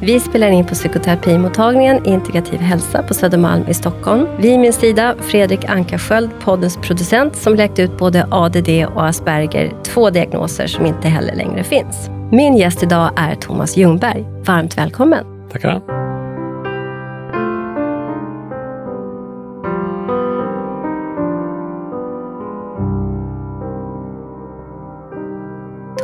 Vi spelar in på psykoterapimottagningen Integrativ hälsa på Södermalm i Stockholm. Vid min sida Fredrik Ankarsköld, poddens producent som läkt ut både ADD och Asperger, två diagnoser som inte heller längre finns. Min gäst idag är Thomas Ljungberg. Varmt välkommen! Tackar.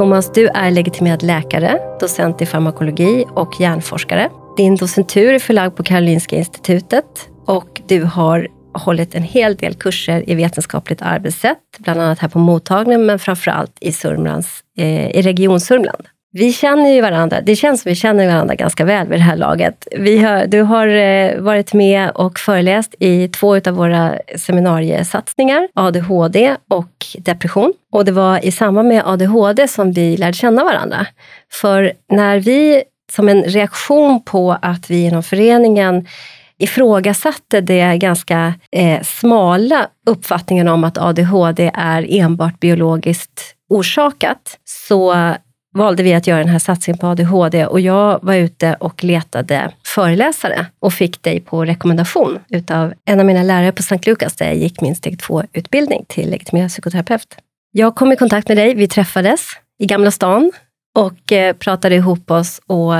Thomas, du är legitimerad läkare, docent i farmakologi och hjärnforskare. Din docentur är förlagd på Karolinska institutet och du har hållit en hel del kurser i vetenskapligt arbetssätt, bland annat här på mottagningen, men framför allt i, Sörmlands, eh, i Region Sörmland. Vi känner ju varandra, det känns som vi känner varandra ganska väl vid det här laget. Vi har, du har eh, varit med och föreläst i två av våra seminariesatsningar, ADHD och depression. Och det var i samband med ADHD som vi lärde känna varandra. För när vi, som en reaktion på att vi inom föreningen ifrågasatte det ganska eh, smala uppfattningen om att ADHD är enbart biologiskt orsakat, så valde vi att göra den här satsningen på ADHD och jag var ute och letade föreläsare och fick dig på rekommendation utav en av mina lärare på Sankt Lukas där jag gick min steg 2-utbildning till legitimerad psykoterapeut. Jag kom i kontakt med dig, vi träffades i Gamla stan och eh, pratade ihop oss och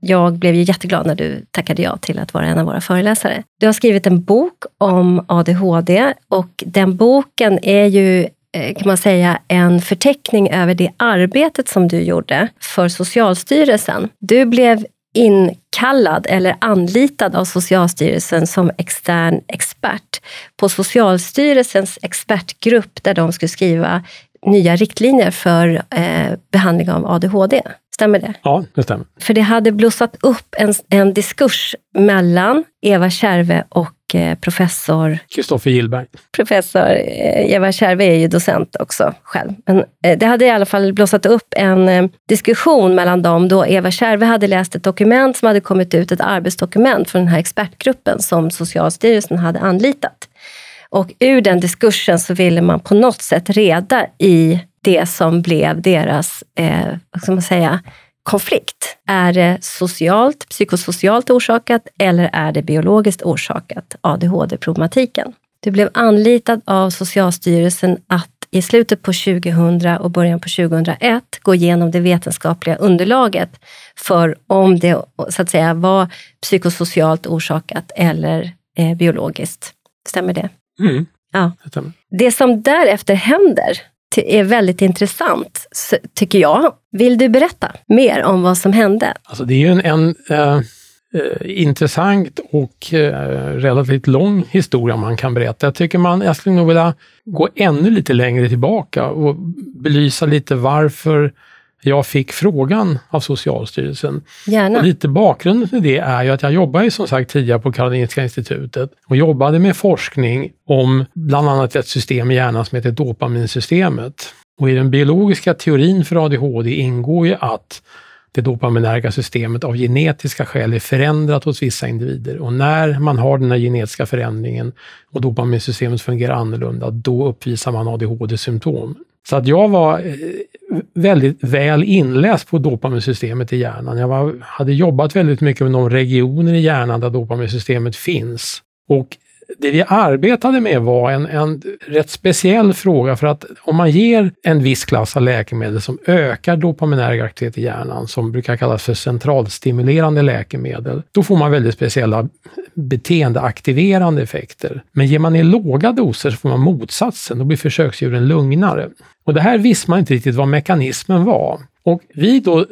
jag blev ju jätteglad när du tackade ja till att vara en av våra föreläsare. Du har skrivit en bok om ADHD och den boken är ju kan man säga, en förteckning över det arbetet som du gjorde för Socialstyrelsen. Du blev inkallad eller anlitad av Socialstyrelsen som extern expert på Socialstyrelsens expertgrupp där de skulle skriva nya riktlinjer för eh, behandling av ADHD. Stämmer det? Ja, det stämmer. För det hade blossat upp en, en diskurs mellan Eva Kärve och eh, professor... Kristoffer Gillberg. Professor eh, Eva Kärve är ju docent också själv. Men eh, det hade i alla fall blossat upp en eh, diskussion mellan dem då Eva Kärve hade läst ett dokument som hade kommit ut, ett arbetsdokument från den här expertgruppen som Socialstyrelsen hade anlitat. Och ur den diskursen så ville man på något sätt reda i det som blev deras, eh, vad ska man säga, konflikt. Är det socialt, psykosocialt orsakat eller är det biologiskt orsakat, ADHD-problematiken? Du blev anlitad av Socialstyrelsen att i slutet på 2000 och början på 2001 gå igenom det vetenskapliga underlaget för om det så att säga var psykosocialt orsakat eller eh, biologiskt. Stämmer det? Mm. Ja. Det som därefter händer är väldigt intressant, tycker jag. Vill du berätta mer om vad som hände? Alltså det är ju en, en eh, eh, intressant och eh, relativt lång historia man kan berätta. Jag tycker man, jag skulle nog vilja gå ännu lite längre tillbaka och belysa lite varför jag fick frågan av Socialstyrelsen. Gärna. Och lite bakgrunden till det är ju att jag jobbade som sagt tidigare på Karolinska institutet och jobbade med forskning om bland annat ett system i hjärnan som heter dopaminsystemet. Och i den biologiska teorin för ADHD ingår ju att det dopaminerga systemet av genetiska skäl är förändrat hos vissa individer. Och när man har den här genetiska förändringen och dopaminsystemet fungerar annorlunda, då uppvisar man ADHD-symptom. Så att jag var eh, väldigt väl inläst på dopaminsystemet i hjärnan. Jag var, hade jobbat väldigt mycket med de regioner i hjärnan där dopaminsystemet finns. Och det vi arbetade med var en, en rätt speciell fråga för att om man ger en viss klass av läkemedel som ökar dopaminär aktivitet i hjärnan, som brukar kallas för centralstimulerande läkemedel, då får man väldigt speciella beteendeaktiverande effekter. Men ger man i låga doser så får man motsatsen, då blir försöksdjuren lugnare. Och det här visste man inte riktigt vad mekanismen var. Och vi då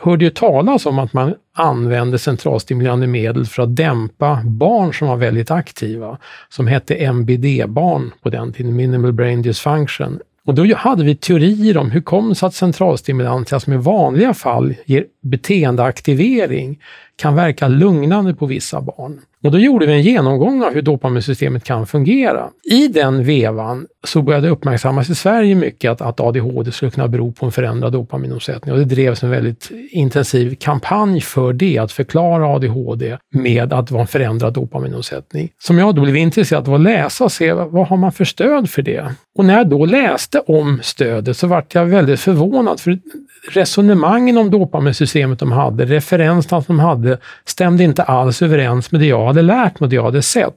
hörde ju talas om att man använde centralstimulerande medel för att dämpa barn som var väldigt aktiva, som hette MBD-barn på den tiden, Minimal Brain Dysfunction. Och då hade vi teorier om hur kom det sig att centralstimulantia som i vanliga fall ger beteendeaktivering kan verka lugnande på vissa barn. Och då gjorde vi en genomgång av hur dopaminsystemet kan fungera. I den vevan så började det uppmärksammas i Sverige mycket att, att ADHD skulle kunna bero på en förändrad dopaminomsättning. Och det drevs en väldigt intensiv kampanj för det, att förklara ADHD med att det var en förändrad dopaminomsättning. Som jag då blev intresserad av att läsa och se vad har man för stöd för det? Och när jag då läste om stödet så vart jag väldigt förvånad, för resonemangen om dopaminsystemet de hade, referenserna som de hade, stämde inte alls överens med det jag hade lärt mig och det jag hade sett.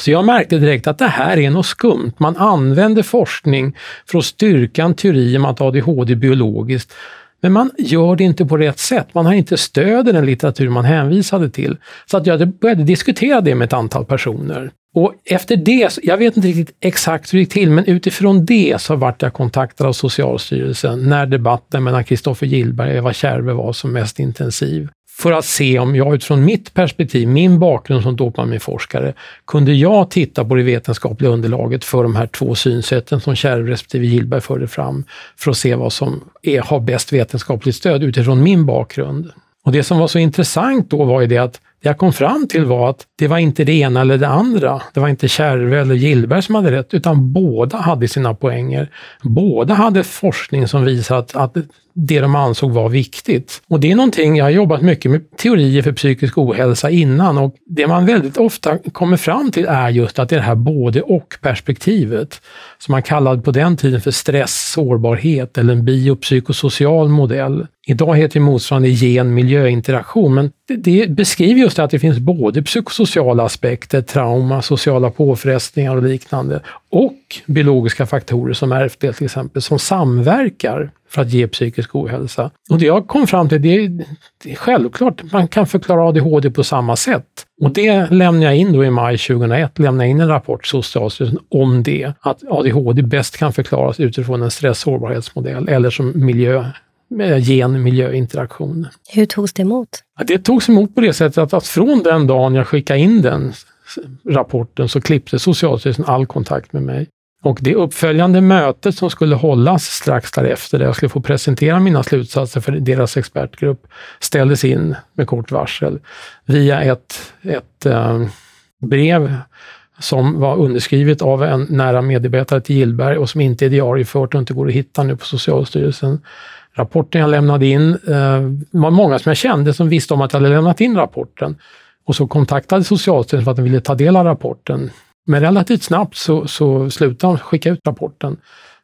Så jag märkte direkt att det här är något skumt. Man använder forskning för att styrka en teori om att ADHD är biologiskt. Men man gör det inte på rätt sätt. Man har inte stöd i den litteratur man hänvisade till. Så att jag började diskutera det med ett antal personer. Och efter det, jag vet inte riktigt exakt hur det gick till, men utifrån det så vart jag kontaktad av Socialstyrelsen när debatten mellan Kristoffer Gillberg och Eva Kärve var som mest intensiv för att se om jag utifrån mitt perspektiv, min bakgrund som dopaminforskare, kunde jag titta på det vetenskapliga underlaget för de här två synsätten som Kärr respektive Gillberg förde fram, för att se vad som är, har bäst vetenskapligt stöd utifrån min bakgrund. Och det som var så intressant då var ju det att jag kom fram till var att det var inte det ena eller det andra. Det var inte Kärve eller Gillberg som hade rätt, utan båda hade sina poänger. Båda hade forskning som visat att, att det de ansåg var viktigt. Och det är någonting, jag har jobbat mycket med teorier för psykisk ohälsa innan och det man väldigt ofta kommer fram till är just att det är det här både och-perspektivet, som man kallade på den tiden för stress, sårbarhet eller en biopsykosocial modell. Idag heter det motsvarande gen-miljöinteraktion, men det, det, beskriver just att det finns både psykosociala aspekter, trauma, sociala påfrestningar och liknande, och biologiska faktorer som ärftlighet till exempel, som samverkar för att ge psykisk ohälsa. Och det jag kom fram till, det är, det är självklart, man kan förklara ADHD på samma sätt. Och det lämnade jag in då i maj 2001, lämnade in en rapport till Socialstyrelsen om det, att ADHD bäst kan förklaras utifrån en stress-sårbarhetsmodell eller som miljö gen-miljöinteraktion. Hur togs det emot? Det togs emot på det sättet att, att från den dagen jag skickade in den rapporten så klippte Socialstyrelsen all kontakt med mig. Och det uppföljande mötet som skulle hållas strax därefter, där jag skulle få presentera mina slutsatser för deras expertgrupp, ställdes in med kort varsel via ett, ett äh, brev som var underskrivet av en nära medarbetare till Gillberg och som inte är diariefört och inte går att hitta nu på Socialstyrelsen. Rapporten jag lämnade in, eh, var många som jag kände som visste om att jag hade lämnat in rapporten. Och så kontaktade Socialstyrelsen för att de ville ta del av rapporten. Men relativt snabbt så, så slutade de skicka ut rapporten.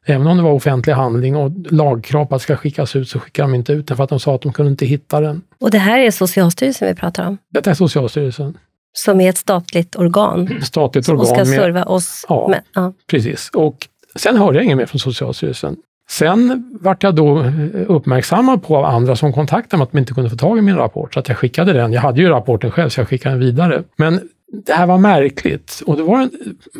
Även om det var offentlig handling och lagkrav på att ska skickas ut så skickade de inte ut den för att de sa att de kunde inte hitta den. Och det här är Socialstyrelsen vi pratar om? Detta är Socialstyrelsen. Som är ett statligt organ? Statligt organ. Och ska serva oss? Ja, med, ja, precis. Och sen hörde jag inget mer från Socialstyrelsen. Sen vart jag då eh, uppmärksammad på av andra som kontaktade mig att de inte kunde få tag i min rapport, så att jag skickade den. Jag hade ju rapporten själv, så jag skickade den vidare. Men det här var märkligt. Och det var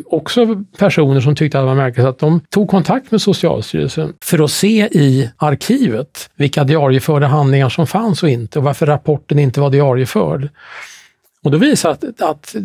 också personer som tyckte att det var märkligt att de tog kontakt med Socialstyrelsen för att se i arkivet vilka diarieförda handlingar som fanns och inte och varför rapporten inte var diarieförd. Och då visade att, att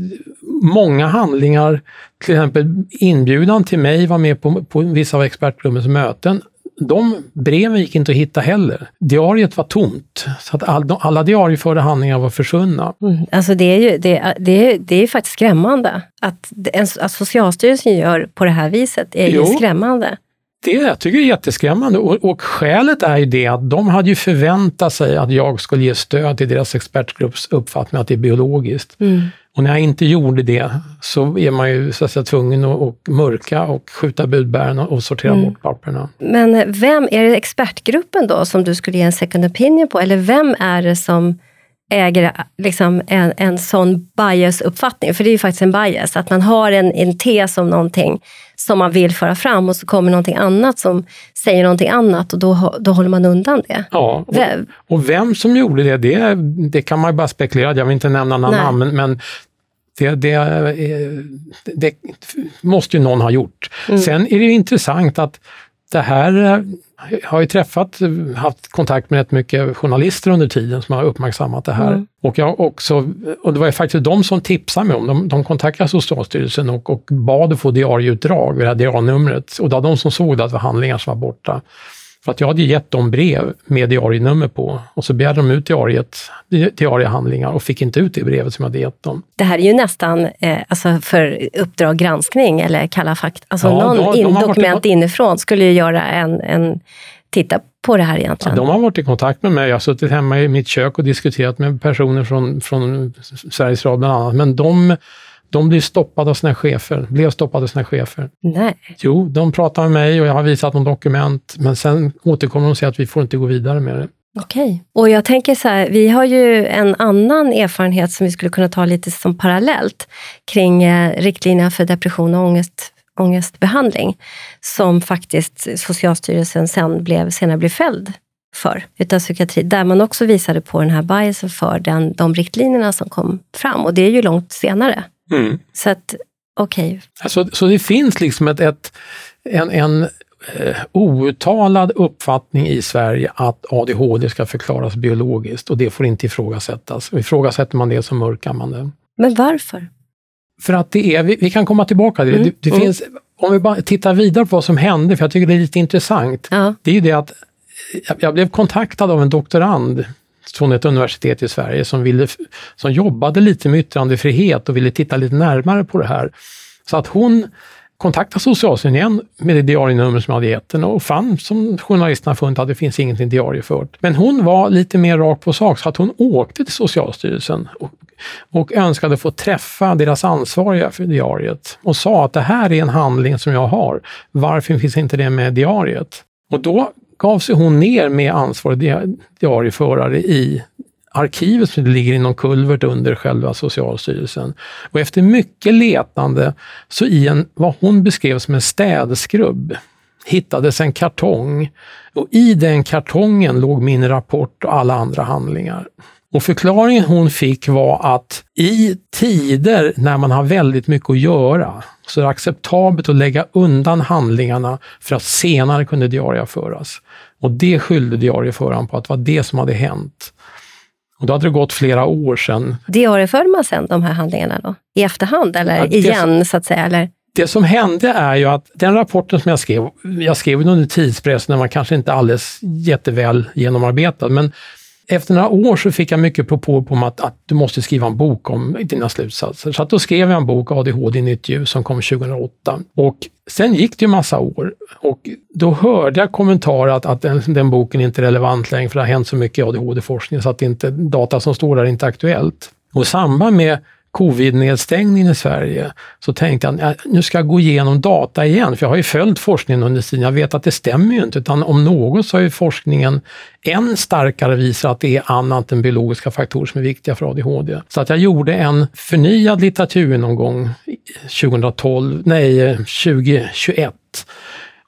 många handlingar, till exempel inbjudan till mig var med på, på vissa av expertrummets möten, de breven gick inte att hitta heller. Diariet var tomt, så att all, alla diarieförda handlingar var försvunna. Mm. Alltså det är ju det, det är, det är faktiskt skrämmande. Att, att Socialstyrelsen gör på det här viset är jo, ju skrämmande. Det jag tycker jag är jätteskrämmande och, och skälet är ju det att de hade ju förväntat sig att jag skulle ge stöd till deras expertgrupps uppfattning att det är biologiskt. Mm. Och när jag inte gjorde det så är man ju så att säga, tvungen att, att mörka och skjuta budbären och, sortera mm. bort papperna. Men vem, är det expertgruppen då som du skulle ge en second opinion på? Eller vem är det som äger liksom en, en sån bias-uppfattning? För det är ju faktiskt en bias, att man har en, en tes om någonting som man vill föra fram och så kommer någonting annat som säger någonting annat och då, då håller man undan det. Ja, och, vem, och vem som gjorde det, det, det kan man ju bara spekulera Jag vill inte nämna några namn, men det, det, eh, det, måste ju någon ha gjort. Mm. Sen är det intressant att det här eh, har ju träffat, haft kontakt med rätt mycket journalister under tiden som har uppmärksammat det här. Mm. Och, jag också, och det var faktiskt de som tipsade mig om, de, de kontaktade Socialstyrelsen och, och bad att få diarieutdrag, det här diarienumret. Och det var de som såg att det var handlingar som var borta. För att jag hade gett dem brev med diarienummer på och så begärde de ut diariet, diariehandlingar och fick inte ut det brevet som jag hade gett dem. Det här är ju nästan eh, alltså för Uppdrag granskning eller Kalla fakta. Alltså ja, någon de, de dokument varit... inifrån skulle ju göra en, en titta på det här egentligen? Ja, de har varit i kontakt med mig. Jag har suttit hemma i mitt kök och diskuterat med personer från, från Sveriges Radio bland annat. Men de, de blir stoppade av sina chefer. Blev stoppade av sina chefer. Nej. Jo, de pratar med mig och jag har visat någon dokument. Men sen återkommer de och säger att vi får inte gå vidare med det. Okej. Och jag tänker så här, vi har ju en annan erfarenhet som vi skulle kunna ta lite som parallellt kring eh, riktlinjerna för depression och ångest ångestbehandling som faktiskt Socialstyrelsen sen blev, senare blev fälld för utav psykiatri, där man också visade på den här biasen för den, de riktlinjerna som kom fram. Och det är ju långt senare. Mm. Så att, okej. Okay. Alltså, så det finns liksom ett, ett en, en eh, outtalad uppfattning i Sverige att ADHD ska förklaras biologiskt och det får inte ifrågasättas. Och ifrågasätter man det så mörkar man det. Men varför? För att det är, vi, vi kan komma tillbaka till det. Mm. det, det mm. finns, om vi bara tittar vidare på vad som hände, för jag tycker det är lite intressant. Ja. Det är ju det att jag blev kontaktad av en doktorand från ett universitet i Sverige som, ville, som jobbade lite med yttrandefrihet och ville titta lite närmare på det här. Så att hon kontaktade Socialstyrelsen igen med det diarienummer som jag hade gett henne och fann, som journalisterna funnit, att det finns ingenting diariefört. Men hon var lite mer rakt på sak, så att hon åkte till Socialstyrelsen och och önskade få träffa deras ansvariga för diariet och sa att det här är en handling som jag har. Varför finns inte det med diariet? Och då gav sig hon ner med ansvarig diarieförare i arkivet som ligger i någon kulvert under själva Socialstyrelsen. Och efter mycket letande, så i en, vad hon beskrev som en städskrubb, hittades en kartong. Och i den kartongen låg min rapport och alla andra handlingar. Och förklaringen hon fick var att i tider när man har väldigt mycket att göra så är det acceptabelt att lägga undan handlingarna för att senare kunna diarieföras. Och det skyllde diarieföraren på att det var det som hade hänt. Och då hade det gått flera år sedan. Diarieför man sen de här handlingarna då? I efterhand eller ja, igen så att säga? Eller? Det som hände är ju att den rapporten som jag skrev, jag skrev den under tidspress när man kanske inte alldeles jätteväl genomarbetad, men efter några år så fick jag mycket propåer på att, att du måste skriva en bok om dina slutsatser. Så att då skrev jag en bok, ADHD i nytt ljus, som kom 2008. Och sen gick det ju massa år och då hörde jag kommentarer att, att den, den, boken inte är relevant längre för det har hänt så mycket i ADHD-forskning så att inte, data som står där är inte aktuellt. Och i samband med covid-nedstängningen i Sverige så tänkte jag att nu ska jag gå igenom data igen, för jag har ju följt forskningen under tiden. Jag vet att det stämmer ju inte, utan om något så har ju forskningen än starkare visat att det är annat än biologiska faktorer som är viktiga för ADHD. Så att jag gjorde en förnyad litteraturgenomgång 2012, nej 2021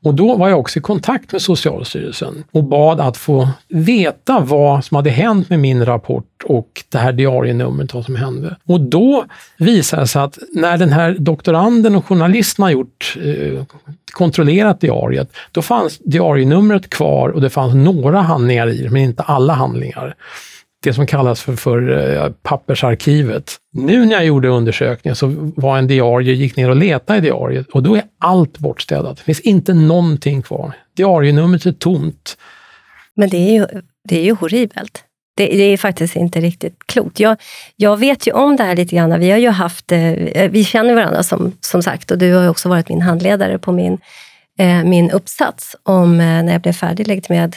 och då var jag också i kontakt med Socialstyrelsen och bad att få veta vad som hade hänt med min rapport och det här diarienumret, vad som hände. Och då visade det sig att när den här doktoranden och journalisten har gjort, eh, kontrollerat diariet, då fanns diarienumret kvar och det fanns några handlingar i det, men inte alla handlingar det som kallas för, för eh, pappersarkivet. Nu när jag gjorde undersökningen så var en diarie, gick ner och letade i diariet och då är allt bortstädat. Det finns inte någonting kvar. Diarienumret är tomt. Men det är ju, det är ju horribelt. Det, det, är faktiskt inte riktigt klokt. Jag, jag vet ju om det här lite grann. Vi har ju haft, eh, vi känner varandra som, som sagt och du har ju också varit min handledare på min, eh, min uppsats om när jag blev färdig legitimerad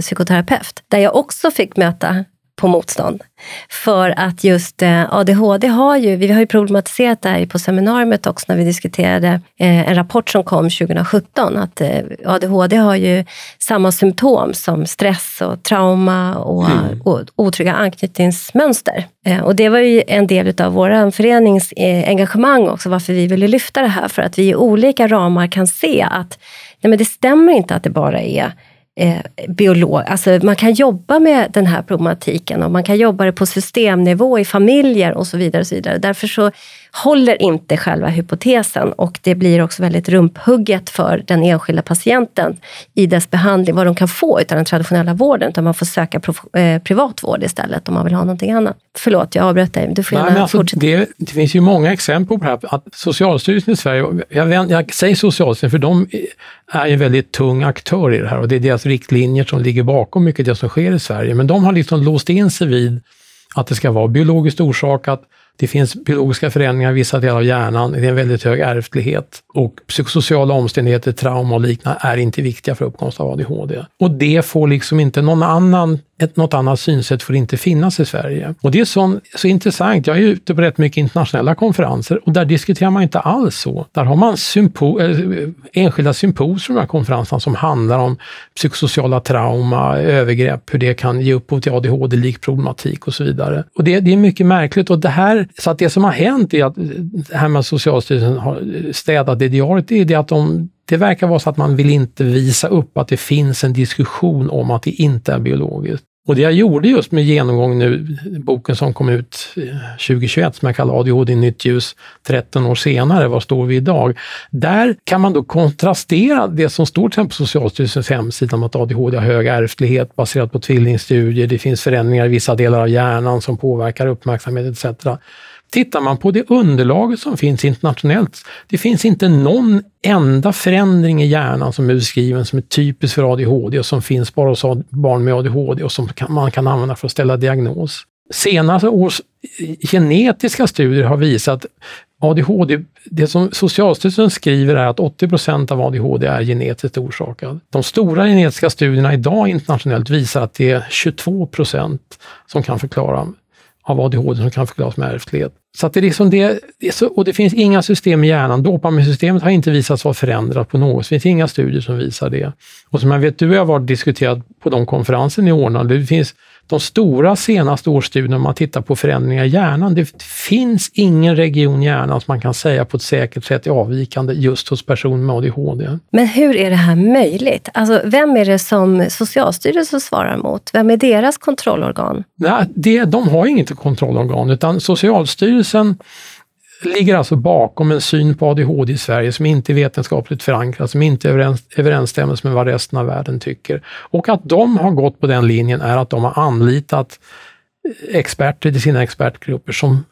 psykoterapeut. Där jag också fick möta på motstånd. För att just eh, ADHD har ju, vi har ju problematiserat det här på seminariet också när vi diskuterade eh, en rapport som kom 2017, att eh, ADHD har ju samma symptom som stress och trauma och, mm. otrygga anknytningsmönster. Och det var ju en del av vår förenings engagemang också, varför vi ville lyfta det här, för att vi i olika ramar kan se att nej men det stämmer inte att det bara är eh, biolog. Alltså man kan jobba med den här problematiken och man kan jobba det på systemnivå i familjer och så vidare. Och så vidare. Därför så håller inte själva hypotesen och det blir också väldigt rumphugget för den enskilda patienten i dess behandling, vad de kan få av den traditionella vården, utan man får söka eh, privat vård istället om man vill ha någonting annat. Förlåt, jag avbröt dig. Du får gärna alltså, fortsätta. Det, det, finns ju många exempel på det här, att Socialstyrelsen i Sverige, jag, jag säger Socialstyrelsen för de är en väldigt tung aktör i det här och det är deras riktlinjer som ligger bakom mycket av det som sker i Sverige. Men de har liksom låst in sig vid att det ska vara biologiskt orsakat, det finns biologiska förändringar i vissa delar av hjärnan, det är en väldigt hög ärftlighet och psykosociala omständigheter, trauma och liknande är inte viktiga för uppkomst av ADHD. Och det får liksom inte någon annan ett, något annat synsätt får inte finnas i Sverige. Och det är så, så intressant. Jag är ute på rätt mycket internationella konferenser och där diskuterar man inte alls så. Där har man sympo, äh, enskilda symposier de här konferenserna som handlar om psykosociala trauma, övergrepp, hur det kan ge upphov till ADHD-lik problematik och så vidare. Och det, det, är mycket märkligt och det här, så att det som har hänt är att här med Socialstyrelsen har städat det diariet, det är det att de det verkar vara så att man vill inte visa upp att det finns en diskussion om att det inte är biologiskt. Och det jag gjorde just med genomgång nu, boken som kom ut eh, 2021 som jag kallar ADHD i nytt ljus 13 år senare, var står vi idag? Där kan man då kontrastera det som står till exempel på Socialstyrelsens hemsida om att ADHD har hög ärftlighet baserat på tvillingstudier, det finns förändringar i vissa delar av hjärnan som påverkar uppmärksamhet etc. Tittar man på det underlaget som finns internationellt, det finns inte någon enda förändring i hjärnan som är beskriven som är typisk för ADHD och som finns bara hos barn med ADHD och som man kan använda för att ställa diagnos. Senaste års genetiska studier har visat ADHD, det som Socialstyrelsen skriver är att 80% av ADHD är genetiskt orsakad. De stora genetiska studierna idag internationellt visar att det är 22% som kan förklara av ADHD som kan förklaras med ärftlighet. Så att det är liksom det, det är så, och det finns inga system i hjärnan. Dopaminsystemet har inte visats vara förändrat på något. Det finns inga studier som visar det. Och som jag vet, du har varit diskuterat på de konferenser ni ordnade. Det finns de stora senaste årsstudierna, om man tittar på förändringar i hjärnan, det finns ingen region i hjärnan som man kan säga på ett säkert sätt är avvikande just hos personer med ADHD. Men hur är det här möjligt? Alltså, vem är det som Socialstyrelsen svarar mot? Vem är deras kontrollorgan? Nej, det, de har inget kontrollorgan, utan Socialstyrelsen ligger alltså bakom en syn på ADHD i Sverige som inte är vetenskapligt förankrad, som inte överensstämmer med vad resten av världen tycker. Och att de har gått på den linjen är att de har anlitat eh, experter till sina expertgrupper som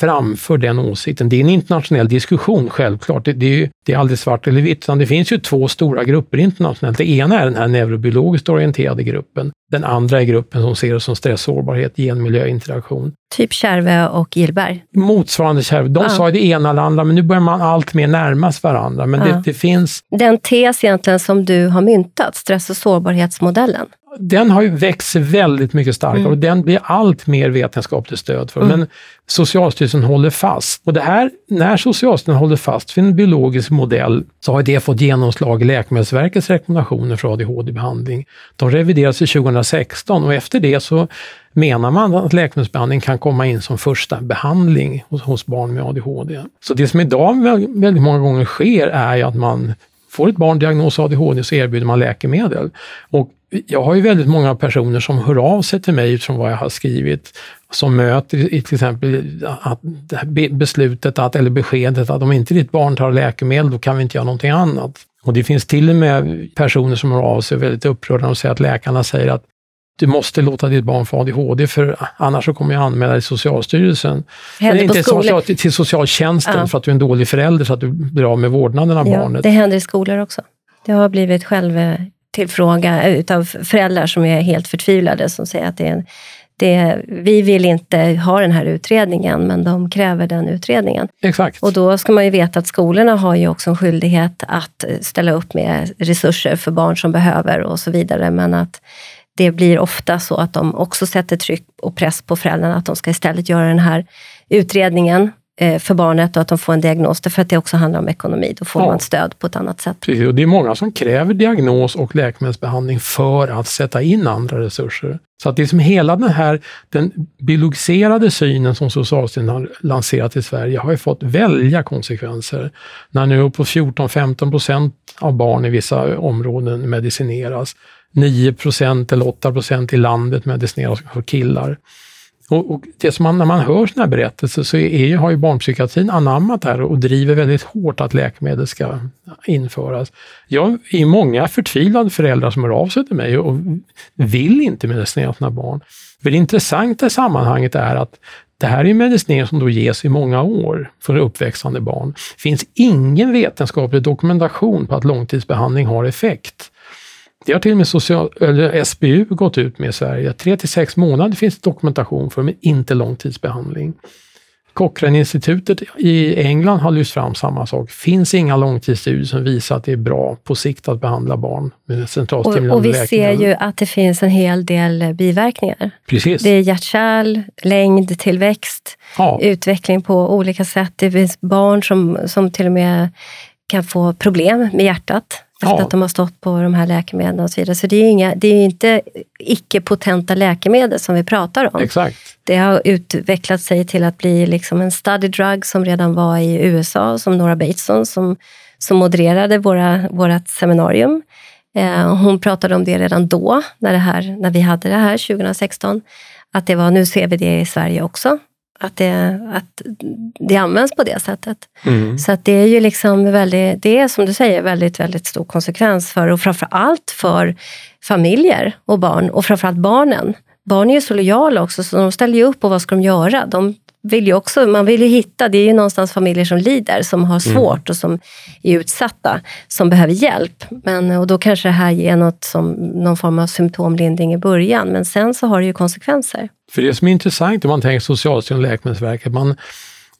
framför den åsikten. Det är en internationell diskussion självklart. Det, det, är, det är aldrig svart eller vitt, utan det finns ju två stora grupper internationellt. Det ena är den här neurobiologiskt orienterade gruppen. Den andra är gruppen som ser det som stressårbarhet, genmiljöinteraktion. Typ Kärve och Gillberg? Motsvarande Kärve. De ja. sa det ena eller andra, men nu börjar man allt mer närmas varandra. Men ja. det, det, finns... Den tes egentligen som du har myntat, stress och sårbarhetsmodellen, den har ju växt väldigt mycket starkare mm. och den blir allt mer vetenskapligt stöd för. Mm. Men Socialstyrelsen håller fast. Och det här, när Socialstyrelsen håller fast vid en biologisk modell så har det fått genomslag i Läkemedelsverkets rekommendationer för ADHD-behandling. De reviderades 2016 och efter det så menar man att läkemedelsbehandling kan komma in som första behandling hos, hos barn med ADHD. Så det som idag väldigt många gånger sker är ju att man får ett barn diagnos ADHD så erbjuder man läkemedel. Och jag har ju väldigt många personer som hör av sig till mig utifrån vad jag har skrivit, som möter till exempel att beslutet att, eller beskedet att om inte ditt barn tar läkemedel, då kan vi inte göra någonting annat. Och det finns till och med personer som hör av sig väldigt upprörda och säger att läkarna säger att du måste låta ditt barn få ADHD för annars så kommer jag anmäla dig Socialstyrelsen. Eller inte social, till socialtjänsten ja. för att du är en dålig förälder så att du blir av med vårdnaden av ja, barnet. Det händer i skolor också. Det har blivit självtillfråga utav föräldrar som är helt förtvivlade som säger att det är en, det, vi vill inte ha den här utredningen, men de kräver den utredningen. Exakt. Och då ska man ju veta att skolorna har ju också en skyldighet att ställa upp med resurser för barn som behöver och så vidare. Men att det blir ofta så att de också sätter tryck och press på föräldrarna att de ska istället göra den här utredningen eh, för barnet och att de får en diagnos, för att det också handlar om ekonomi. Då får ja. man stöd på ett annat sätt. Precis, och det är många som kräver diagnos och läkemedelsbehandling för att sätta in andra resurser. Så att det är som hela den här den biologiserade synen som Socialstyrelsen har lanserat i Sverige har ju fått väldiga konsekvenser. När nu på 14-15 procent av barn i vissa områden medicineras 9% eller 8% i landet medicineras för killar. Och, och det som man, när man hör sådana här berättelser så är, är, har ju barnpsykiatrin anammat det här och driver väldigt hårt att läkemedel ska införas. Jag är många förtvivlade föräldrar som hör av sig till mig och vill inte medicinera sina barn. För det intressanta i sammanhanget är att det här är medicinering som då ges i många år för uppväxande barn. Det finns ingen vetenskaplig dokumentation på att långtidsbehandling har effekt. Det har till och med social, eller SBU gått ut med i Sverige. Tre till sex månader finns dokumentation för, men inte långtidsbehandling. Cochrane-institutet i England har lyft fram samma sak. Finns inga långtidsstudier som visar att det är bra på sikt att behandla barn med centralstimulerande Och, och vi ser ju att det finns en hel del biverkningar. Precis. Det är hjärt-kärl, längd, tillväxt, ja. utveckling på olika sätt. Det finns barn som, som till och med kan få problem med hjärtat efter ja. att de har stått på de här läkemedlen och så vidare. Så det är, inga, det är inte icke-potenta läkemedel som vi pratar om. Exakt. Det har utvecklat sig till att bli liksom en study drug som redan var i USA, som Nora Bateson som, som modererade våra, vårat seminarium. Eh, hon pratade om det redan då, när, det här, när vi hade det här 2016. Att det var, nu ser vi det i Sverige också att det, att det används på det sättet. Mm. Så att det är ju liksom väldigt, det är som du säger väldigt, väldigt stor konsekvens för, och framför allt för familjer och barn, och framförallt barnen. Barn är ju så lojala också, så de ställer ju upp och vad ska de göra? De vill ju också, man vill ju hitta, det är ju någonstans familjer som lider, som har mm. svårt och som är utsatta, som behöver hjälp. Men, och då kanske det här ger något som, någon form av symptomlindring i början, men sen så har det ju konsekvenser. För det som är intressant om man tänker Socialstyrelsen och Läkemedelsverket, man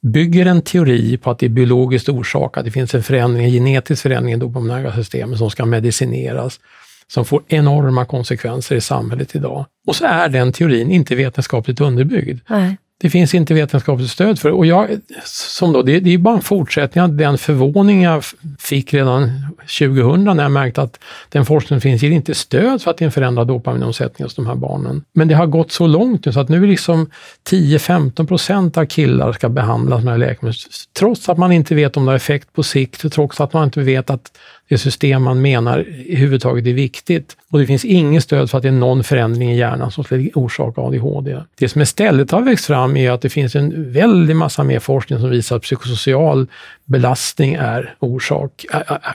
bygger en teori på att det är biologiskt orsakat, det finns en förändring, en genetisk förändring i dopaminärgasystemet som ska medicineras som får enorma konsekvenser i samhället idag. Och så är den teorin inte vetenskapligt underbyggd. Nej. Det finns inte vetenskapligt stöd för det. Och jag, som då, det, det är bara en fortsättning av den förvåning jag fick redan 2000 när jag märkte att den forskning som finns ger inte stöd för att det är en förändrad dopaminomsättning hos de här barnen. Men det har gått så långt nu så att nu är liksom 10-15 procent av killar ska behandlas med läkemedel. Trots att man inte vet om det har effekt på sikt, trots att man inte vet att det system man menar i huvudtaget är viktigt. Och det finns inget stöd för att det är någon förändring i hjärnan som skulle orsaka ADHD. Det som istället har växt fram är att det finns en väldig massa mer forskning som visar att psykosocial belastning är orsak,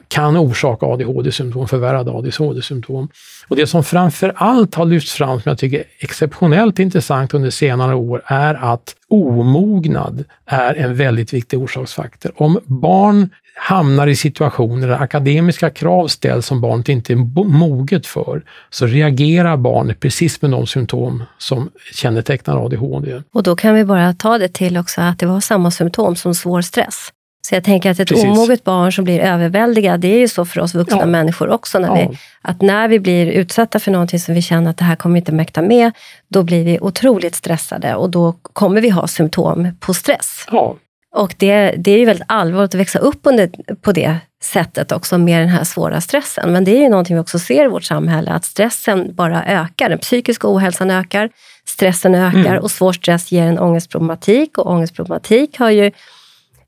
kan orsaka ADHD-symptom, förvärrade ADHD-symptom. Och det som framför allt har lyfts fram, som jag tycker är exceptionellt intressant under senare år, är att omognad är en väldigt viktig orsaksfaktor. Om barn hamnar i situationer där akademiska krav ställs som barnet inte är moget för, så reagerar barnet precis med de symptom som kännetecknar ADHD. Och då kan vi bara ta det till också att det var samma symptom som svår stress. Så jag tänker att ett Precis. omoget barn som blir överväldigad, det är ju så för oss vuxna ja. människor också. När ja. vi, att när vi blir utsatta för någonting som vi känner att det här kommer vi inte mäkta med, då blir vi otroligt stressade och då kommer vi ha symptom på stress. Ja. Och det, det är ju väldigt allvarligt att växa upp under, på det sättet också med den här svåra stressen. Men det är ju någonting vi också ser i vårt samhälle, att stressen bara ökar. Den psykiska ohälsan ökar, stressen ökar mm. och svår stress ger en ångestproblematik. Och ångestproblematik har ju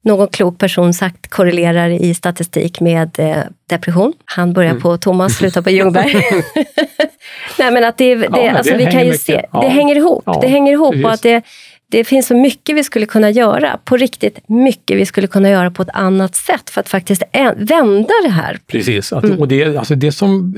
någon klok person sagt korrelerar i statistik med eh, depression. Han börjar mm. på Thomas, slutar på Ljungberg. Nej men att det, det, ja, alltså, det vi kan ju mycket. se, ja. det hänger ihop. Ja, det hänger ihop och att det, det finns så mycket vi skulle kunna göra, på riktigt mycket vi skulle kunna göra på ett annat sätt för att faktiskt vända det här. Precis, att, mm. och det, alltså det som,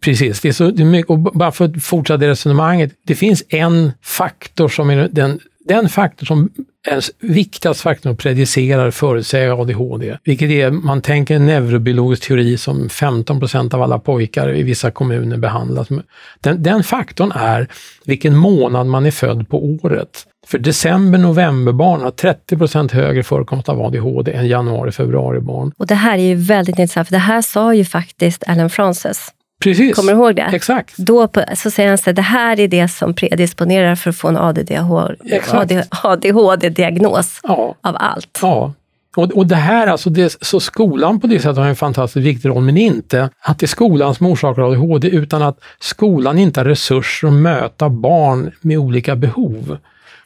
precis, det är så, mycket, och bara för att fortsätta resonemanget, det finns en faktor som är den, den faktor som är viktigast faktorn att predicera förutsäga ADHD, vilket är, man tänker en neurobiologisk teori som 15 procent av alla pojkar i vissa kommuner behandlas med. Den, den faktorn är vilken månad man är född på året. För december-novemberbarn har 30 procent högre förekomst av ADHD än januari-februari-barn. Och det här är ju väldigt intressant, för det här sa ju faktiskt Alan Frances. Precis. Kommer du ihåg det? Exakt. Då på, så säger han att det här är det som predisponerar för att få en ADHD-diagnos ja. av allt. Ja. Och, och det här, alltså det, så skolan på det sättet har en fantastiskt viktig roll, men inte att det är skolan som orsakar ADHD, utan att skolan inte har resurser att möta barn med olika behov.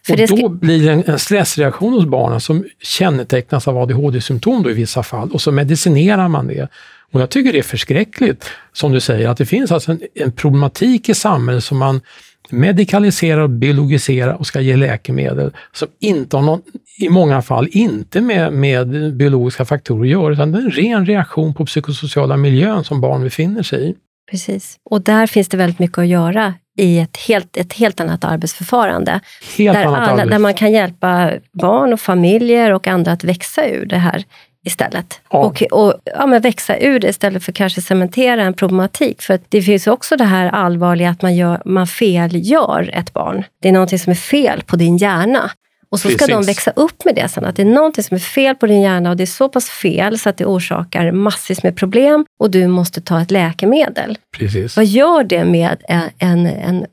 För och då blir det en, en stressreaktion hos barnen som kännetecknas av ADHD-symptom i vissa fall och så medicinerar man det. Och jag tycker det är förskräckligt, som du säger, att det finns alltså en, en problematik i samhället som man medikalisera, biologisera och ska ge läkemedel som inte har någon, i många fall inte med, med biologiska faktorer att göra, utan det är en ren reaktion på psykosociala miljön som barn befinner sig i. Precis. Och där finns det väldigt mycket att göra i ett helt, ett helt annat arbetsförfarande. Helt där, annat alla, arbete. där man kan hjälpa barn och familjer och andra att växa ur det här istället. Ja. Och, och ja, men växa ur det istället för kanske cementera en problematik. För att det finns också det här allvarliga att man, gör, man felgör ett barn. Det är någonting som är fel på din hjärna. Och så ska Precis. de växa upp med det sen, att det är någonting som är fel på din hjärna och det är så pass fel så att det orsakar massvis med problem och du måste ta ett läkemedel. Precis. Vad gör det med en, en,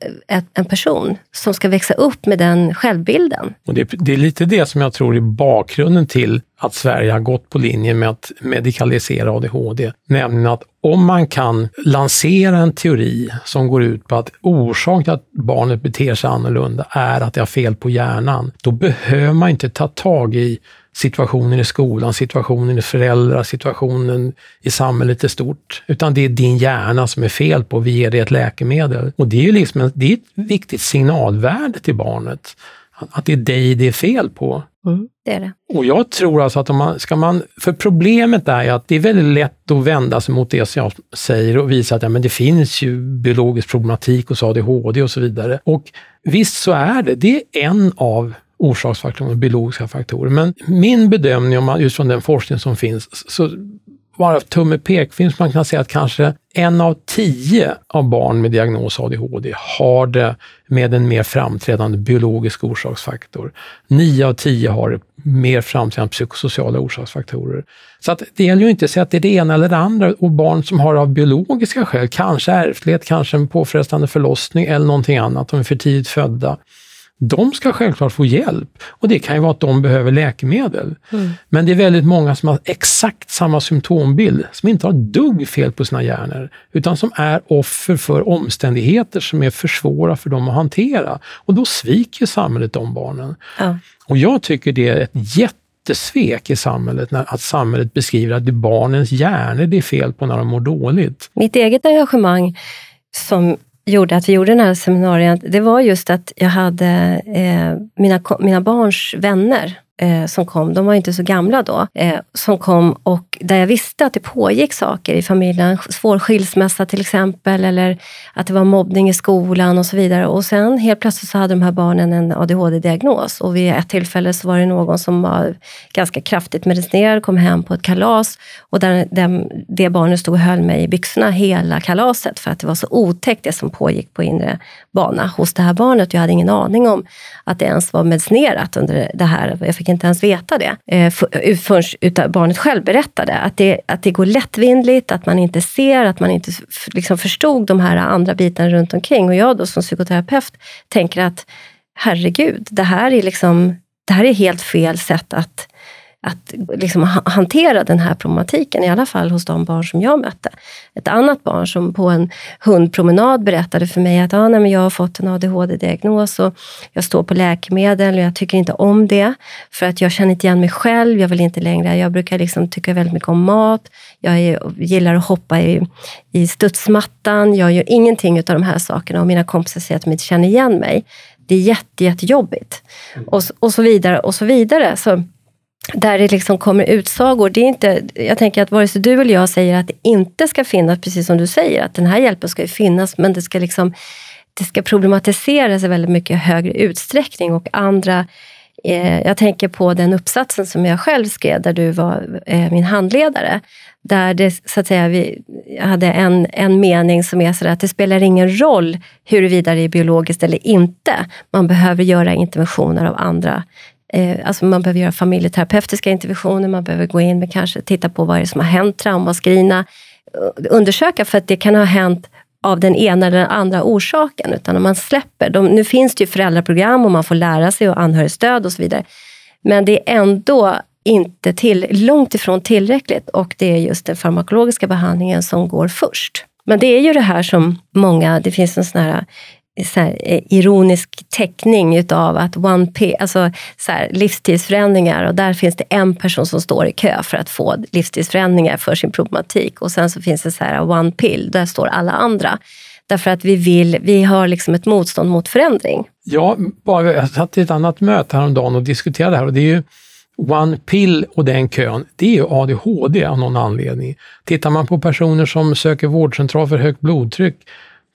en, person som ska växa upp med den självbilden? Och det, det är lite det som jag tror är bakgrunden till att Sverige har gått på linje med att medikalisera ADHD. Nämligen att om man kan lansera en teori som går ut på att orsaken till att barnet beter sig annorlunda är att det har fel på hjärnan, då behöver man inte ta tag i situationen i skolan, situationen i föräldrar, situationen i samhället i stort. Utan det är din hjärna som är fel på, vi ger dig ett läkemedel. Och det är ju liksom det är ett viktigt signalvärde till barnet. Att det är dig det är fel på. Det är det. Och jag tror alltså att om man ska man, för problemet är ju att det är väldigt lätt att vända sig mot det som jag säger och visa att ja, men det finns ju biologisk problematik hos ADHD och så vidare. Och visst så är det, det är en av orsaksfaktorer, biologiska faktorer. Men min bedömning, om man, just från den forskning som finns, så bara tumme pekfingers, man kan säga att kanske en av tio av barn med diagnos ADHD har det med en mer framträdande biologisk orsaksfaktor. Nio av tio har mer framträdande psykosociala orsaksfaktorer. Så att det gäller ju inte att säga att det är det ena eller det andra. Och barn som har av biologiska skäl, kanske ärftlighet, kanske en påfrestande förlossning eller någonting annat, de är för tidigt födda. De ska självklart få hjälp och det kan ju vara att de behöver läkemedel. Men det är väldigt många som har exakt samma symptombild, som inte har dugg fel på sina hjärnor, utan som är offer för omständigheter som är för svåra för dem att hantera. Och då sviker samhället de barnen. Ja. Och jag tycker det är ett jättesvek i samhället, när, att samhället beskriver att det är barnens hjärnor det är fel på när de mår dåligt. Mitt eget engagemang som gjorde att vi gjorde den här seminariet, det var just att jag hade eh, mina, mina barns vänner eh, som kom, de var inte så gamla då, eh, som kom och där jag visste att det pågick saker i familjen, svår skilsmässa till exempel, eller att det var mobbning i skolan och så vidare. Och sen helt plötsligt så hade de här barnen en ADHD-diagnos och vid ett tillfälle så var det någon som var ganska kraftigt medicinerad, kom hem på ett kalas. Och där, den, det barnet stod och höll mig i byxorna hela kalaset för att det var så otäckt det som pågick på inre bana hos det här barnet. Jag hade ingen aning om att det ens var medicinerat under det här. Jag fick inte ens veta det eh, eh, förrän barnet själv berättade. Att det, att det går lättvindligt, att man inte ser, att man inte liksom förstod de här andra bitarna runt omkring. Och jag då som psykoterapeut tänker att herregud, det här är liksom det här är helt fel sätt att att liksom ha- hantera den här problematiken, i alla fall hos de barn som jag mötte. Ett annat barn som på en hundpromenad berättade för mig att ah, nej, men jag har fått en ADHD-diagnos och jag står på läkemedel och jag tycker inte om det för att jag känner inte igen mig själv. Jag vill inte längre, jag brukar liksom tycka väldigt mycket om mat. Jag är, gillar att hoppa i, i studsmattan. Jag gör ingenting av de här sakerna och mina kompisar säger att de inte känner igen mig. Det är jätte, jättejobbigt. Och, s- och så vidare och så vidare. Så där det liksom kommer utsagor. Det är inte, jag tänker att vare sig du eller jag säger att det inte ska finnas, precis som du säger, att den här hjälpen ska ju finnas, men det ska liksom det ska problematiseras i väldigt mycket högre utsträckning och andra eh, jag tänker på den uppsatsen som jag själv skrev, där du var eh, min handledare. Där det, så att säga, vi jag hade en, en mening som är sådär att det spelar ingen roll huruvida det är biologiskt eller inte. Man behöver göra interventioner av andra Eh, alltså man behöver göra familjeterapeutiska interventioner, man behöver gå in och kanske titta på vad det är som har hänt, traumaskrina, eh, undersöka för att det kan ha hänt av den ena eller den andra orsaken. Utan om man släpper, de, nu finns det ju föräldraprogram och man får lära sig och anhörigstöd och så vidare. Men det är ändå inte till, långt ifrån tillräckligt och det är just den farmakologiska behandlingen som går först. Men det är ju det här som många, det finns en sån här så här, eh, ironisk teckning utav att one p, alltså så här, livstidsförändringar och där finns det en person som står i kö för att få livstidsförändringar för sin problematik och sen så finns det så här one pill, där står alla andra. Därför att vi vill, vi har liksom ett motstånd mot förändring. Ja, bara, jag satt i ett annat möte häromdagen och diskuterade det här och det är ju One Pill och den kön, det är ju ADHD av någon anledning. Tittar man på personer som söker vårdcentral för högt blodtryck,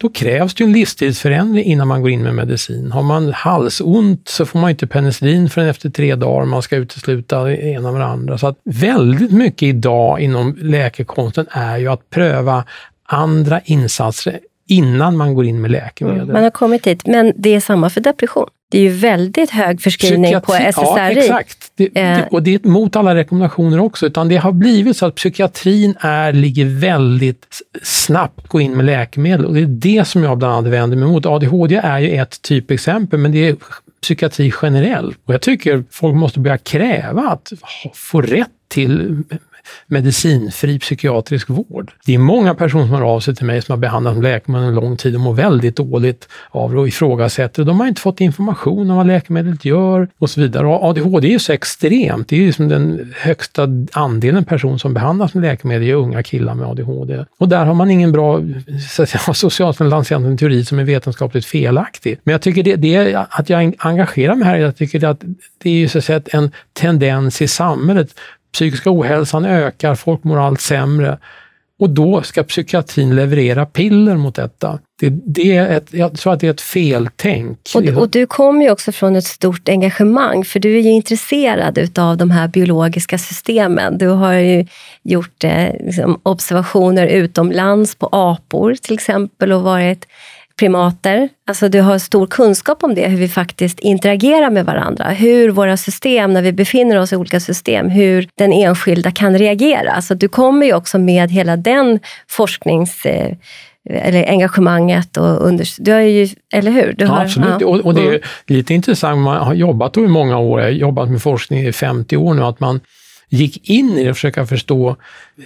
då krävs det en livsstilsförändring innan man går in med medicin. Har man halsont så får man inte penicillin förrän efter tre dagar, man ska utesluta det ena med det andra. Så att väldigt mycket idag inom läkekonsten är ju att pröva andra insatser innan man går in med läkemedel. Mm, man har kommit dit, men det är samma för depression. Det är ju väldigt hög förskrivning Psykiatri, på SSRI. Ja, exakt. Det, det, eh. och det är mot alla rekommendationer också, utan det har blivit så att psykiatrin är, ligger väldigt snabbt gå in med läkemedel och det är det som jag bland annat vänder mig mot. ADHD är ju ett typexempel, men det är psykiatri generellt. Och jag tycker folk måste börja kräva att få rätt till medicinfri psykiatrisk vård. Det är många personer som hör av sig till mig som har behandlat med läkemedel en lång tid och mår väldigt dåligt av det och ifrågasätter. De har inte fått information om vad läkemedlet gör och så vidare. Och ADHD är ju så extremt. Det är ju som den högsta andelen personer som behandlas med läkemedel är unga killar med ADHD. Och där har man ingen bra, socialtjänsten lanserat en teori som är vetenskapligt felaktig. Men jag tycker det, det att jag engagerar mig här, jag tycker att det är ju så att säga en tendens i samhället psykiska ohälsan ökar, folk mår allt sämre. Och då ska psykiatrin leverera piller mot detta. Det, det är ett, jag tror att det är ett feltänk. Och, och du kommer ju också från ett stort engagemang, för du är ju intresserad utav de här biologiska systemen. Du har ju gjort eh, liksom, observationer utomlands på apor till exempel och varit primater. Alltså du har stor kunskap om det, hur vi faktiskt interagerar med varandra. Hur våra system, när vi befinner oss i olika system, hur den enskilda kan reagera. Alltså du kommer ju också med hela den forsknings eh, eller engagemanget och under, du har ju, eller hur? Du ja, har, absolut, ja. och, och, det är lite intressant, man har jobbat i många år, jag har jobbat med forskning i 50 år nu, att man gick in i det och försöka förstå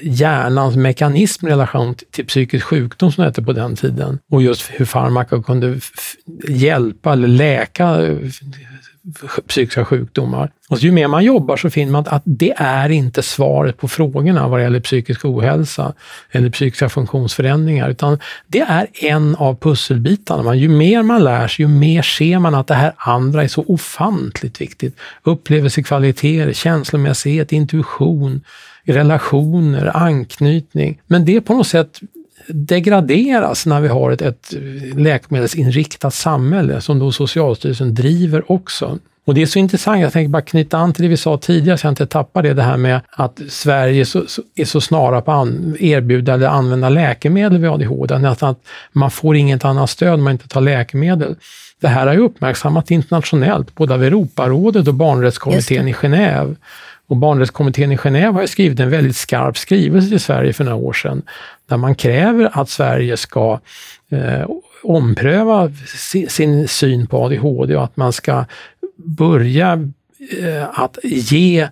hjärnans mekanism i relation till psykisk sjukdom som det hette på den tiden. Och just hur farmaka kunde hjälpa eller läka psykiska sjukdomar. Och ju mer man jobbar så finner man att det är inte svaret på frågorna vad det gäller psykisk ohälsa eller psykiska funktionsförändringar, utan det är en av pusselbitarna. Ju mer man lär sig, ju mer ser man att det här andra är så ofantligt viktigt. Upplevelsekvaliteter, känslomässighet, intuition, relationer, anknytning. Men det på något sätt degraderas när vi har ett, ett läkemedelsinriktat samhälle som då Socialstyrelsen driver också. Och det är så intressant, jag tänker bara knyta an till det vi sa tidigare så jag inte tappar det, det här med att Sverige så, så, är så snara på att erbjuda eller använda läkemedel vid ADHD, nästan att man får inget annat stöd om man inte tar läkemedel. Det här har ju uppmärksammat internationellt, både av Europarådet och barnrättskommittén i Genève. Och barnrättskommittén i Genève har skrivit en väldigt skarp skrivelse till Sverige för några år sedan, där man kräver att Sverige ska eh, ompröva sin, sin syn på ADHD och att man ska börja eh, att ge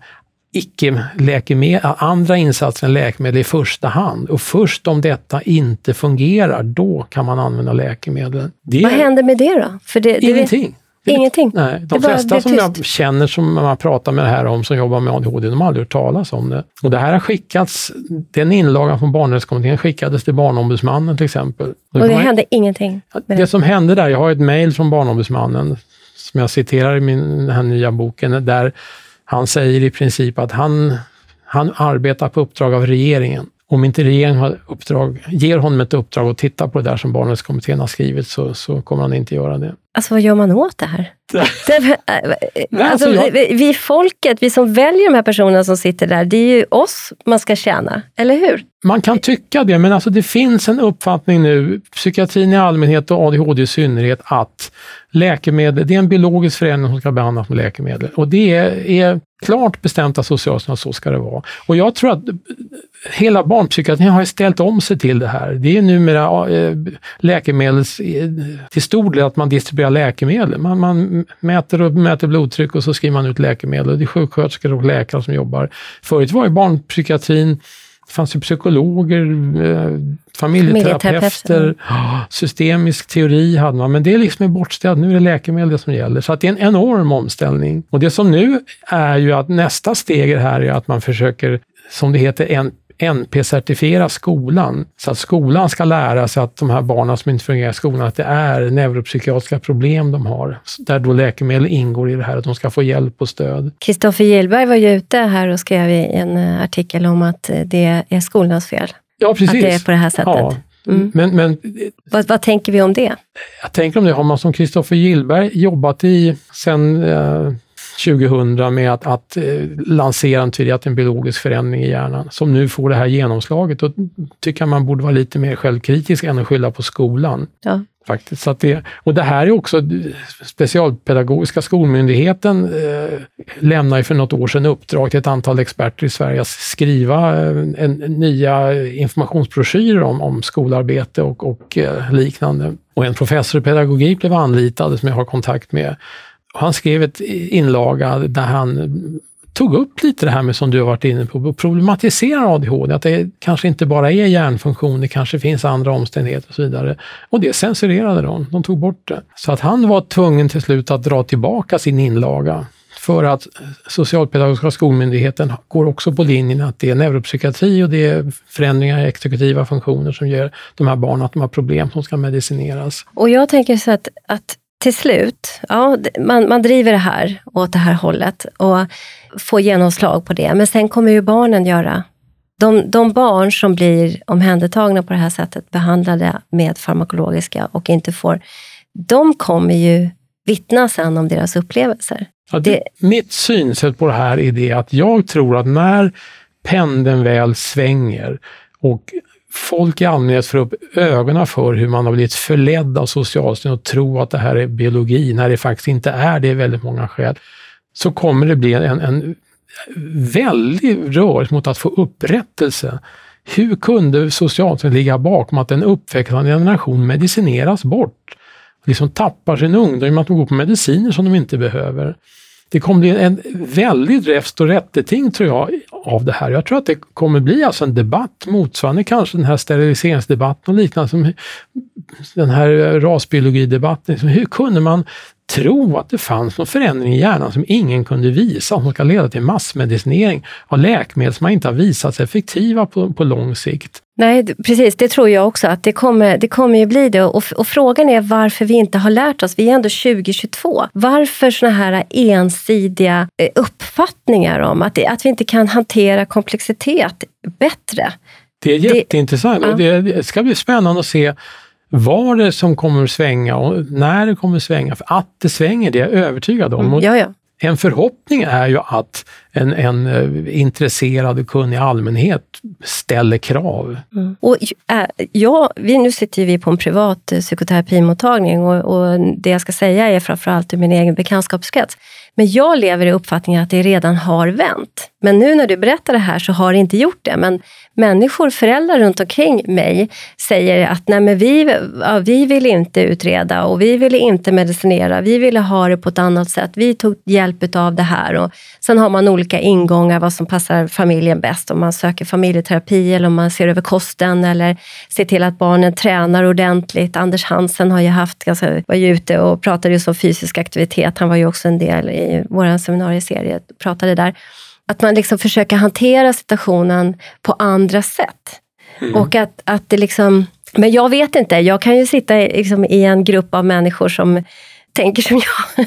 icke-läkemedel, andra insatser än läkemedel i första hand. Och först om detta inte fungerar, då kan man använda läkemedel. Det Vad händer med det då? För det, Ingenting. Ingenting? Nej, de flesta som jag känner som man pratar med det här om, som jobbar med ADHD, de har aldrig hört talas om det. Och det här har skickats, den inlagan från barnrättskommittén skickades till Barnombudsmannen till exempel. Och det, hände ingenting? Det, det som hände där, jag har ett mejl från Barnombudsmannen som jag citerar i min, den här nya boken, där han säger i princip att han, han arbetar på uppdrag av regeringen om inte regeringen har uppdrag, ger honom ett uppdrag att titta på det där som barnrättskommittén har skrivit så, så kommer han inte göra det. Alltså vad gör man åt det här? det, alltså, alltså. Vi folket, vi som väljer de här personerna som sitter där, det är ju oss man ska tjäna, eller hur? Man kan tycka det, men alltså det finns en uppfattning nu, psykiatrin i allmänhet och ADHD i synnerhet, att läkemedel, det är en biologisk förändring som ska behandlas med läkemedel. Och det är, är klart bestämt av Socialstyrelsen att så ska det vara. Och jag tror att hela barnpsykiatrin har ställt om sig till det här. Det är numera äh, läkemedels, till stor del att man distribuerar läkemedel. Man, man mäter och mäter blodtryck och så skriver man ut läkemedel. Det är sjuksköterskor och läkare som jobbar. Förut var ju barnpsykiatrin det fanns ju psykologer, eh, familjeterapeuter, systemisk teori hade man, men det är liksom bortställt. Nu är det läkemedel som gäller. Så det är en enorm omställning. Och det som nu är ju att nästa steg här är att man försöker, som det heter, en NP-certifiera skolan. Så att skolan ska lära sig att de här barnen som inte fungerar i skolan, att det är neuropsykiatriska problem de har. Där då läkemedel ingår i det här, att de ska få hjälp och stöd. Kristoffer Gillberg var ju ute här och skrev i en eh, artikel om att eh, det är skolans fel. Ja, precis. Att det är på det här sättet. Ja. Mm. Men, men, vad, vad, tänker vi om det? Jag tänker om det, har man som Kristoffer Gillberg jobbat i sen eh, 2000 med att, att eh, lansera en teori en biologisk förändring i hjärnan, som nu får det här genomslaget, då tycker jag man borde vara lite mer självkritisk än att skylla på skolan. Ja. Faktiskt. Så det, och det här är också, Specialpedagogiska skolmyndigheten eh, lämnade för något år sedan uppdrag till ett antal experter i Sverige att skriva eh, en, nya informationsbroschyrer om, om skolarbete och, och eh, liknande. Och en professor i pedagogik blev anlitad som jag har kontakt med han skrev ett inlaga där han tog upp lite det här med som du har varit inne på, problematiserar ADHD, att det kanske inte bara är hjärnfunktion, det kanske finns andra omständigheter och så vidare. Och det censurerade de, de tog bort det. Så att han var tvungen till slut att dra tillbaka sin inlaga för att Socialpedagogiska skolmyndigheten går också på linjen att det är neuropsykiatri och det är förändringar i exekutiva funktioner som gör de här barnen att de har problem som ska medicineras. Och jag tänker så att, att till slut, ja, man, man driver det här åt det här hållet och får genomslag på det. Men sen kommer ju barnen göra de, de, barn som blir omhändertagna på det här sättet, behandlade med farmakologiska och inte får, de kommer ju vittna sen om deras upplevelser. Ja, det, det, mitt synsätt på det här är det att jag tror att när pendeln väl svänger och folk i allmänhet får upp ögonen för hur man har blivit förledd av Socialstyrelsen och tro att det här är biologi, när det faktiskt inte är det i väldigt många skäl, så kommer det bli en, en väldig rörelse mot att få upprättelse. Hur kunde Socialstyrelsen ligga bakom att en uppväxande generation medicineras bort? Liksom tappar sin ungdom genom att de går på mediciner som de inte behöver det kommer bli en väldigt räfst och rätteting tror jag av det här. Jag tror att det kommer bli alltså en debatt motsvarande kanske den här steriliseringsdebatten och liknande, som den här rasbiologidebatten. Hur kunde man tro att det fanns någon förändring i hjärnan som ingen kunde visa, som ska leda till massmedicinering av läkemedel som inte har visat sig effektiva på, på lång sikt. Nej, precis. Det tror jag också att det kommer, det kommer ju bli det. Och, och, frågan är varför vi inte har lärt oss. Vi är ändå 2022. Varför såna här ensidiga eh, uppfattningar om att, det, att vi inte kan hantera komplexitet bättre? Det är jätteintressant. Det, ja. det ska bli spännande att se var det som kommer svänga och när det kommer svänga. För att det svänger, det är jag övertygad om. Mm, ja, ja. En förhoppning är ju att en, en uh, intresserad och kunnig allmänhet ställer krav. Mm. Och, äh, ja, vi, nu sitter vi på en privat uh, psykoterapimottagning och, och, det jag ska säga är framförallt ur min egen bekantskapskrets. Men jag lever i uppfattningen att det redan har vänt. Men nu när du berättar det här så har det inte gjort det. Men människor, föräldrar runt omkring mig säger att nej men vi, ja, vi vill inte utreda och vi ville inte medicinera. Vi ville ha det på ett annat sätt. Vi tog hjälp av det här. Och sen har man olika ingångar vad som passar familjen bäst. Om man söker familjeterapi eller om man ser över kosten eller ser till att barnen tränar ordentligt. Anders Hansen har ju haft, alltså, var ju ute och pratade just om fysisk aktivitet. Han var ju också en del i vår seminarieserie, pratade där. Att man liksom försöker hantera situationen på andra sätt. Mm. Och att, att det liksom... Men jag vet inte, jag kan ju sitta liksom i en grupp av människor som tänker som jag.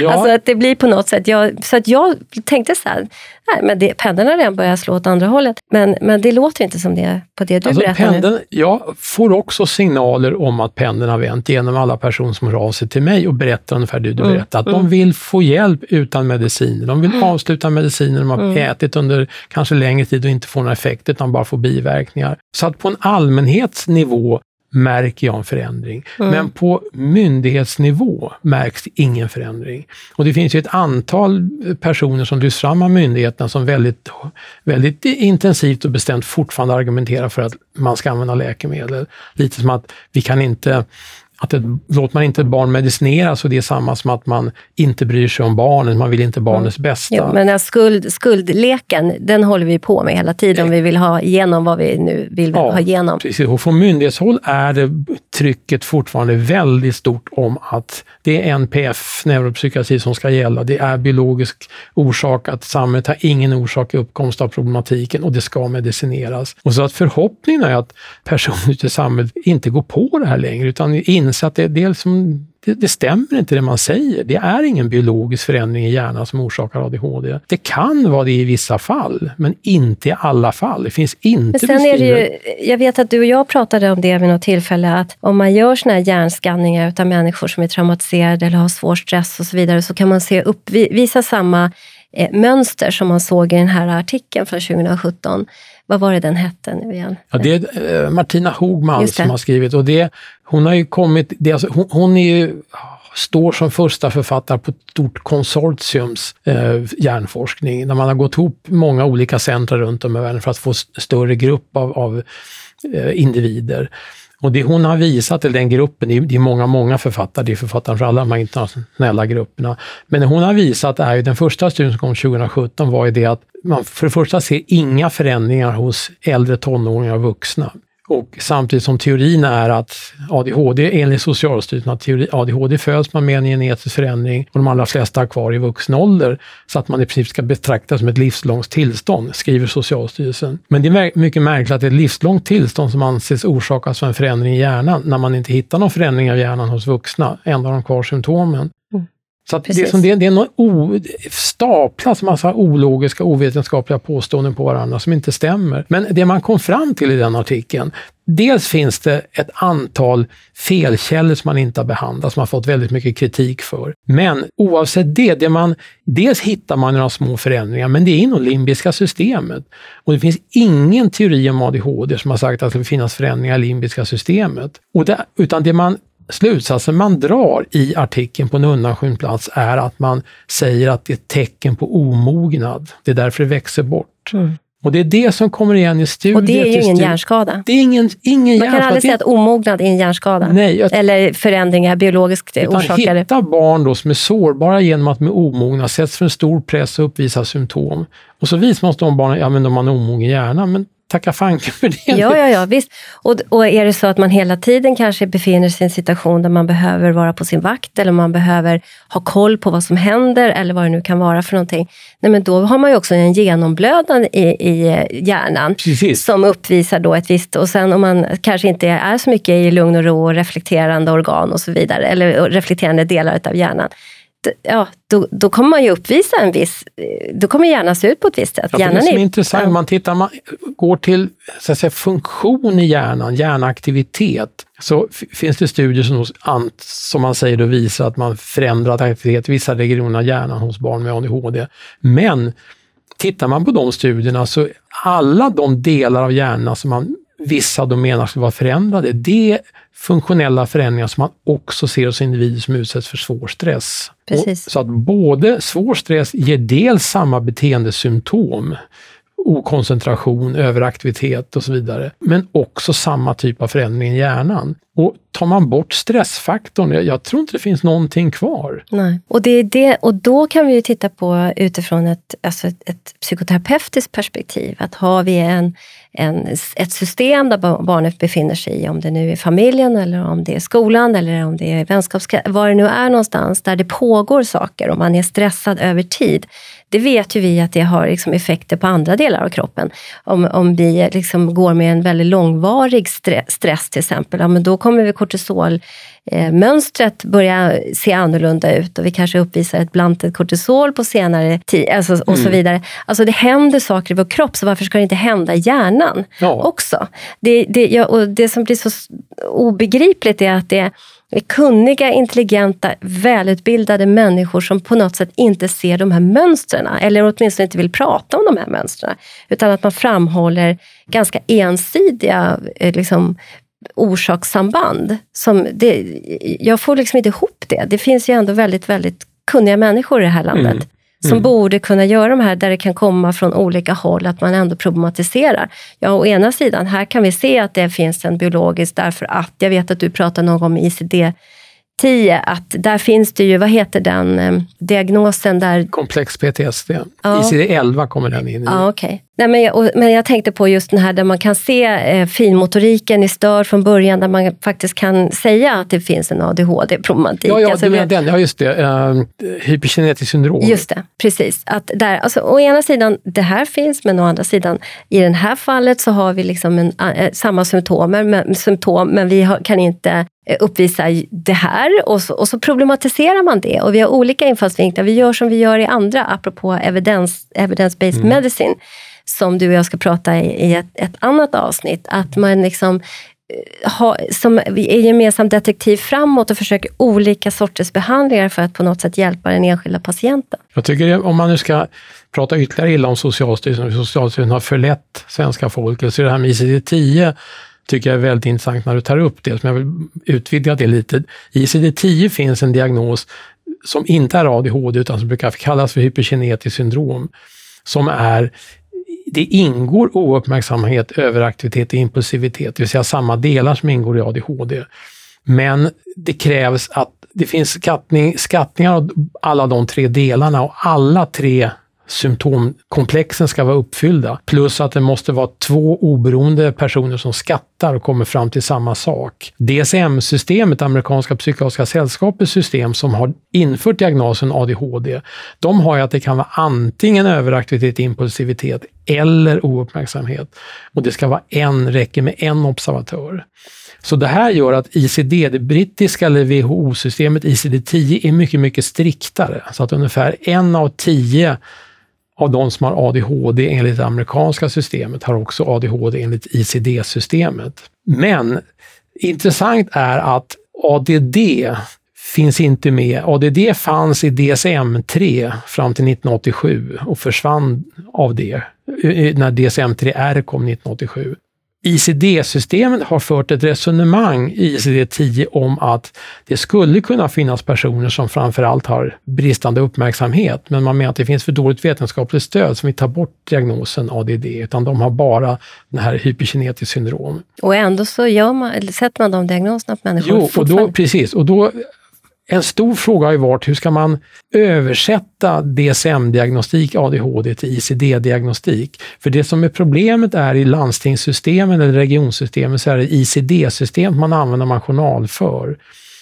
Ja. alltså att det blir på något sätt, jag, så att jag tänkte så här, nej men det, pendeln har redan börjat slå åt andra hållet. Men, men det låter inte som det på det du alltså berättar pendeln, nu. Jag får också signaler om att pendeln har vänt genom alla personer som hör av sig till mig och berättar ungefär det du mm. berättar. Att mm. de vill få hjälp utan mediciner. De vill avsluta mediciner de har mm. ätit under kanske längre tid och inte får några effekter utan bara får biverkningar. Så att på en allmänhetsnivå märker jag en förändring. Mm. Men på myndighetsnivå märks ingen förändring. Och det finns ju ett antal personer som lyfts fram av myndigheterna som väldigt, väldigt intensivt och bestämt fortfarande argumenterar för att man ska använda läkemedel. Lite som att vi kan inte att det, låter man inte barn medicinera så det är samma som att man inte bryr sig om barnen, man vill inte barnets mm. bästa. Jo, men skuld, skuldleken, den håller vi på med hela tiden om vi vill ha igenom vad vi nu vill ja, ha igenom. Precis, och från myndighetshåll är det trycket fortfarande väldigt stort om att det är NPF, neuropsykiatri, som ska gälla. Det är biologisk orsak, att samhället har ingen orsak i uppkomst av problematiken och det ska medicineras. Och så att förhoppningen är att personer i samhället inte går på det här längre, utan inser att det, är liksom, det, det, stämmer inte det man säger. Det är ingen biologisk förändring i hjärnan som orsakar ADHD. Det kan vara det i vissa fall, men inte i alla fall. Det finns inte men sen är det ju, Jag vet att du och jag pratade om det vid något tillfälle, att om man gör såna här hjärnskanningar av människor som är traumatiserade eller har svår stress och så vidare, så kan man se upp, visa samma eh, mönster som man såg i den här artikeln från 2017. Vad var det den hette nu igen? Ja, det är eh, Martina Hogman som har skrivit och det, hon har ju kommit, det, alltså, hon, hon är ju, står som första författare på ett stort konsortiums eh, hjärnforskning, där man har gått ihop många olika centra runt om i världen för att få större grupp av, av eh, individer. Och det hon har visat, till den gruppen, det är många, många författare, det är författare för alla de här internationella grupperna. Men det hon har visat är ju, den första studien som kom 2017 var ju det att man för det första ser inga förändringar hos äldre tonåringar och vuxna. Och samtidigt som teorin är att ADHD, enligt Socialstyrelsen, att ADHD föds man med en genetisk förändring och de allra flesta har kvar i vuxen ålder. Så att man i princip ska betraktas som ett livslångt tillstånd, skriver Socialstyrelsen. Men det är mycket märkligt att det är ett livslångt tillstånd som anses orsakas av en förändring i hjärnan, när man inte hittar någon förändring av hjärnan hos vuxna. Ändå har de kvar symptomen. Så det, som det, det är någon o, staplas massa ologiska, ovetenskapliga påståenden på varandra som inte stämmer. Men det man kom fram till i den artikeln, dels finns det ett antal felkällor som man inte har behandlat, som man fått väldigt mycket kritik för. Men oavsett det, det man, dels hittar man några små förändringar, men det är inom limbiska systemet. Och det finns ingen teori om ADHD som har sagt att det ska finnas förändringar i limbiska systemet. Och det, utan det man slutsatsen man drar i artikeln på en undanskymd plats är att man säger att det är ett tecken på omognad. Det är därför det växer bort. Mm. Och det är det som kommer igen i studier. Och det är ju ingen hjärnskada. Det är ingen, ingen Man kan aldrig säga att omognad är en hjärnskada. Nej, jag, Eller förändringar biologiskt orsakade. Hitta barn då som är sårbara genom att de är omogna, sätts för en stor press och uppvisar symptom. Och så visar man de barnen, ja men de har en omogen hjärna, men tacka fanken för det. Ja, ja, ja visst. Och, och är det så att man hela tiden kanske befinner sig i en situation där man behöver vara på sin vakt eller man behöver ha koll på vad som händer eller vad det nu kan vara för någonting. Nej, men då har man ju också en genomblödnad i, i hjärnan Precis. som uppvisar då ett visst... Och sen om man kanske inte är så mycket i lugn och ro och reflekterande organ och så vidare, eller reflekterande delar av hjärnan, ja, då, då kommer man ju uppvisa en viss... Då kommer hjärnan se ut på ett visst sätt. Ja, det som är intressant, ja. man tittar, man går till så att säga, funktion i hjärnan, hjärnaktivitet, så finns det studier som, som man säger då visar att man förändrat aktivitet i vissa regioner av hjärnan hos barn med ADHD. Men tittar man på de studierna så alla de delar av hjärnan som man vissa då menar skulle vara förändrade, det är funktionella förändringar som man också ser hos individer som utsätts för svår stress. Och, så att både svår stress ger dels samma beteendesymptom, okoncentration, överaktivitet och så vidare, men också samma typ av förändring i hjärnan. Och tar man bort stressfaktorn, jag, jag, tror inte det finns någonting kvar. Nej. Och, det är det, och då kan vi ju titta på utifrån ett, alltså ett, ett psykoterapeutiskt perspektiv, att har vi en en, ett system där barnet befinner sig i, om det nu är familjen eller om det är skolan eller om det är vänskapskretsen, var det nu är någonstans där det pågår saker och man är stressad över tid. Det vet ju vi att det har liksom effekter på andra delar av kroppen. Om, om vi liksom går med en väldigt långvarig stress till exempel, ja, men då kommer vi kortisol mönstret börjar se annorlunda ut och vi kanske uppvisar ett blandat kortisol på senare tid alltså, och mm. så vidare. Alltså det händer saker i vår kropp, så varför ska det inte hända i hjärnan ja. också? Det, det, ja, och det som blir så obegripligt är att det är kunniga, intelligenta, välutbildade människor som på något sätt inte ser de här mönstren, eller åtminstone inte vill prata om de här mönstren. Utan att man framhåller ganska ensidiga eh, liksom, orsakssamband. Som det, jag får liksom inte ihop det. Det finns ju ändå väldigt, väldigt kunniga människor i det här landet. Mm. som Mm. borde kunna göra de här, där det kan komma från olika håll, att man ändå problematiserar. Ja, å ena sidan, här kan vi se att det finns en biologisk, därför att, jag vet att du pratar någon gång om ICD 10, att där finns det ju, vad heter den eh, diagnosen där Komplex PTSD. Ja. ICD-11 kommer den in i. Ja, okej. Nej, men, jag, och, men jag tänkte på just den här där man kan se eh, finmotoriken i störd från början, där man faktiskt kan säga att det finns en ADHD-problematik. Ja, ja Alltså, du menar den. Ja, just det. Uh, hyperkinetiskt syndrom. Just det, precis. Att där, alltså, å ena sidan, det här finns, men å andra sidan, i det här fallet så har vi liksom en, eh, samma symptomer, men, symptom, men vi har, kan inte eh, uppvisa det här. Och så, och så problematiserar man det. Och vi har olika infallsvinklar. Vi gör som vi gör i andra, apropå evidence-based Mm. medicine, som du och jag ska prata i, i ett, ett annat avsnitt. Att man liksom eh, ha, som är gemensam detektiv framåt och försöker olika sorters behandlingar för att på något sätt hjälpa den enskilda patienten. Jag tycker det, om man nu ska prata ytterligare illa om Socialstyrelsen, och Socialstyrelsen har förlett svenska folket, så är det här med ICD-10 tycker jag är väldigt intressant när du tar upp det, som jag vill utvidga det lite. I ICD-10 finns en diagnos som inte är ADHD utan som brukar kallas för hyperkinetiskt syndrom, som är det ingår ouppmärksamhet, överaktivitet och impulsivitet, det vill säga samma delar som ingår i ADHD. Men det krävs att det finns skattning, skattningar av alla de tre delarna och alla tre symptomkomplexen ska vara uppfyllda. Plus att det måste vara två oberoende personer som skattar och kommer fram till samma sak. DSM-systemet, amerikanska psykiatriska sällskapets system som har infört diagnosen ADHD, de har ju att det kan vara antingen överaktivitet, impulsivitet eller ouppmärksamhet. Och det ska vara en, räcker med en observatör. Så det här gör att ICD, det brittiska eller WHO-systemet ICD-10 är mycket, mycket striktare. Så att ungefär en av tio av de som har ADHD enligt det amerikanska systemet har också ADHD enligt ICD-systemet. Men intressant är att ADD finns inte med. ADD fanns i DSM-3 fram till 1987 och försvann av det när DSM-3R kom 1987. ICD-systemet har fört ett resonemang i ICD-10 om att det skulle kunna finnas personer som framförallt har bristande uppmärksamhet, men man menar att det finns för dåligt vetenskapligt stöd som vill ta bort diagnosen ADD, utan de har bara den här hyperkinetiskt syndrom. Och ändå så gör man, sätter man de diagnoserna på människor Jo, och då, precis. Och då, en stor fråga har ju varit hur ska man översätta DSM-diagnostik ADHD till ICD-diagnostik? För det som är problemet är i landstingssystemen eller regionsystemen så är det ICD-systemet man använder man journalför.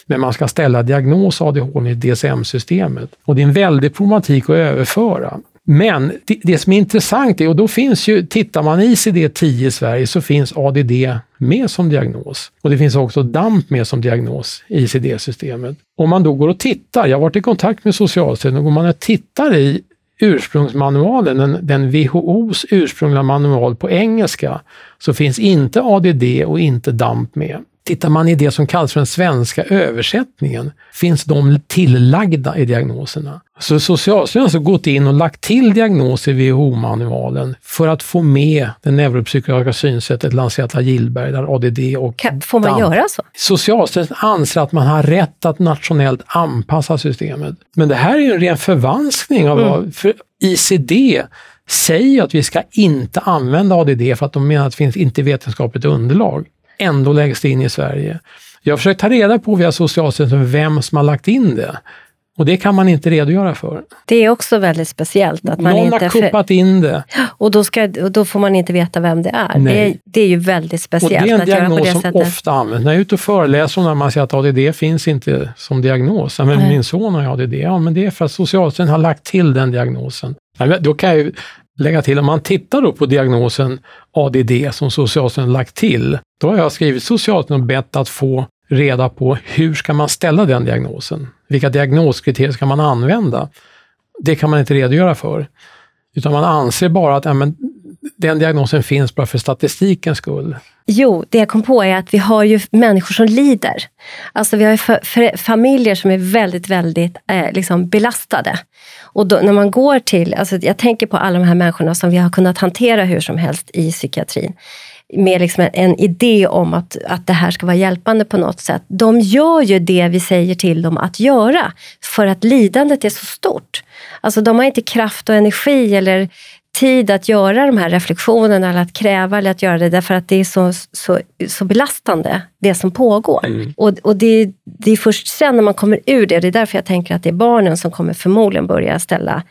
Men man ska ställa diagnos ADHD i DSM-systemet. Och det är en väldig problematik att överföra. Men det, det som är intressant är, och då finns ju, tittar man i ICD-10 i Sverige så finns ADD med som diagnos. Och det finns också DAMP med som diagnos i ICD-systemet. Om man då går och tittar, jag har varit i kontakt med Socialstyrelsen, och går man och tittar i ursprungsmanualen, den, den WHOs ursprungliga manual på engelska, så finns inte ADD och inte DAMP med. Tittar man i det som kallas för den svenska översättningen, finns de tillagda i diagnoserna. Så Socialstyrelsen har alltså gått in och lagt till diagnoser i WHO-manualen för att få med det neuropsykiatriska synsättet lanserat av Gillberg, där ADD och Kan, får man DAMP göra så? Socialstyrelsen anser att man har rätt att nationellt anpassa systemet. Men det här är ju en ren förvanskning av vad, för ICD säger att vi ska inte använda ADD för att de menar att det finns inte vetenskapligt underlag. Ändå läggs det in i Sverige. Jag har försökt ta reda på via Socialstyrelsen vem som har lagt in det. Och det kan man inte redogöra för. Det är också väldigt speciellt. att man Någon inte har för, kuppat in det. och, då ska, och då får man inte veta vem det är. Det är, det är ju väldigt Och speciellt det är en diagnos som sättet. ofta används. När jag är ute och föreläser och när man säger att ADD finns inte som diagnos. Men Nej. min son har ADD. Ja, men det är för att Socialstyrelsen har lagt till den diagnosen. Då kan jag ju lägga till, om man tittar då på diagnosen ADD som Socialstyrelsen lagt till, då har jag skrivit socialt och bett att få reda på hur ska man ställa den diagnosen? Vilka diagnoskriterier ska man använda? Det kan man inte redogöra för. Utan man anser bara att ja, men, den diagnosen finns bara för statistikens skull. Jo, det jag kom på är att vi har ju människor som lider. Alltså vi har ju familjer som är väldigt, väldigt eh, liksom belastade. Och då, när man går till, alltså jag tänker på alla de här människorna som vi har kunnat hantera hur som helst i psykiatrin med liksom en idé om att, att det här ska vara hjälpande på något sätt. De gör ju det vi säger till dem att göra, för att lidandet är så stort. Alltså de har inte kraft och energi eller tid att göra de här reflektionerna eller att kräva eller att göra det därför att det är så, så, så belastande, det som pågår. Mm. Och, och det, det är först sen när man kommer ur det, det är därför jag tänker att det är barnen som kommer förmodligen börja ställa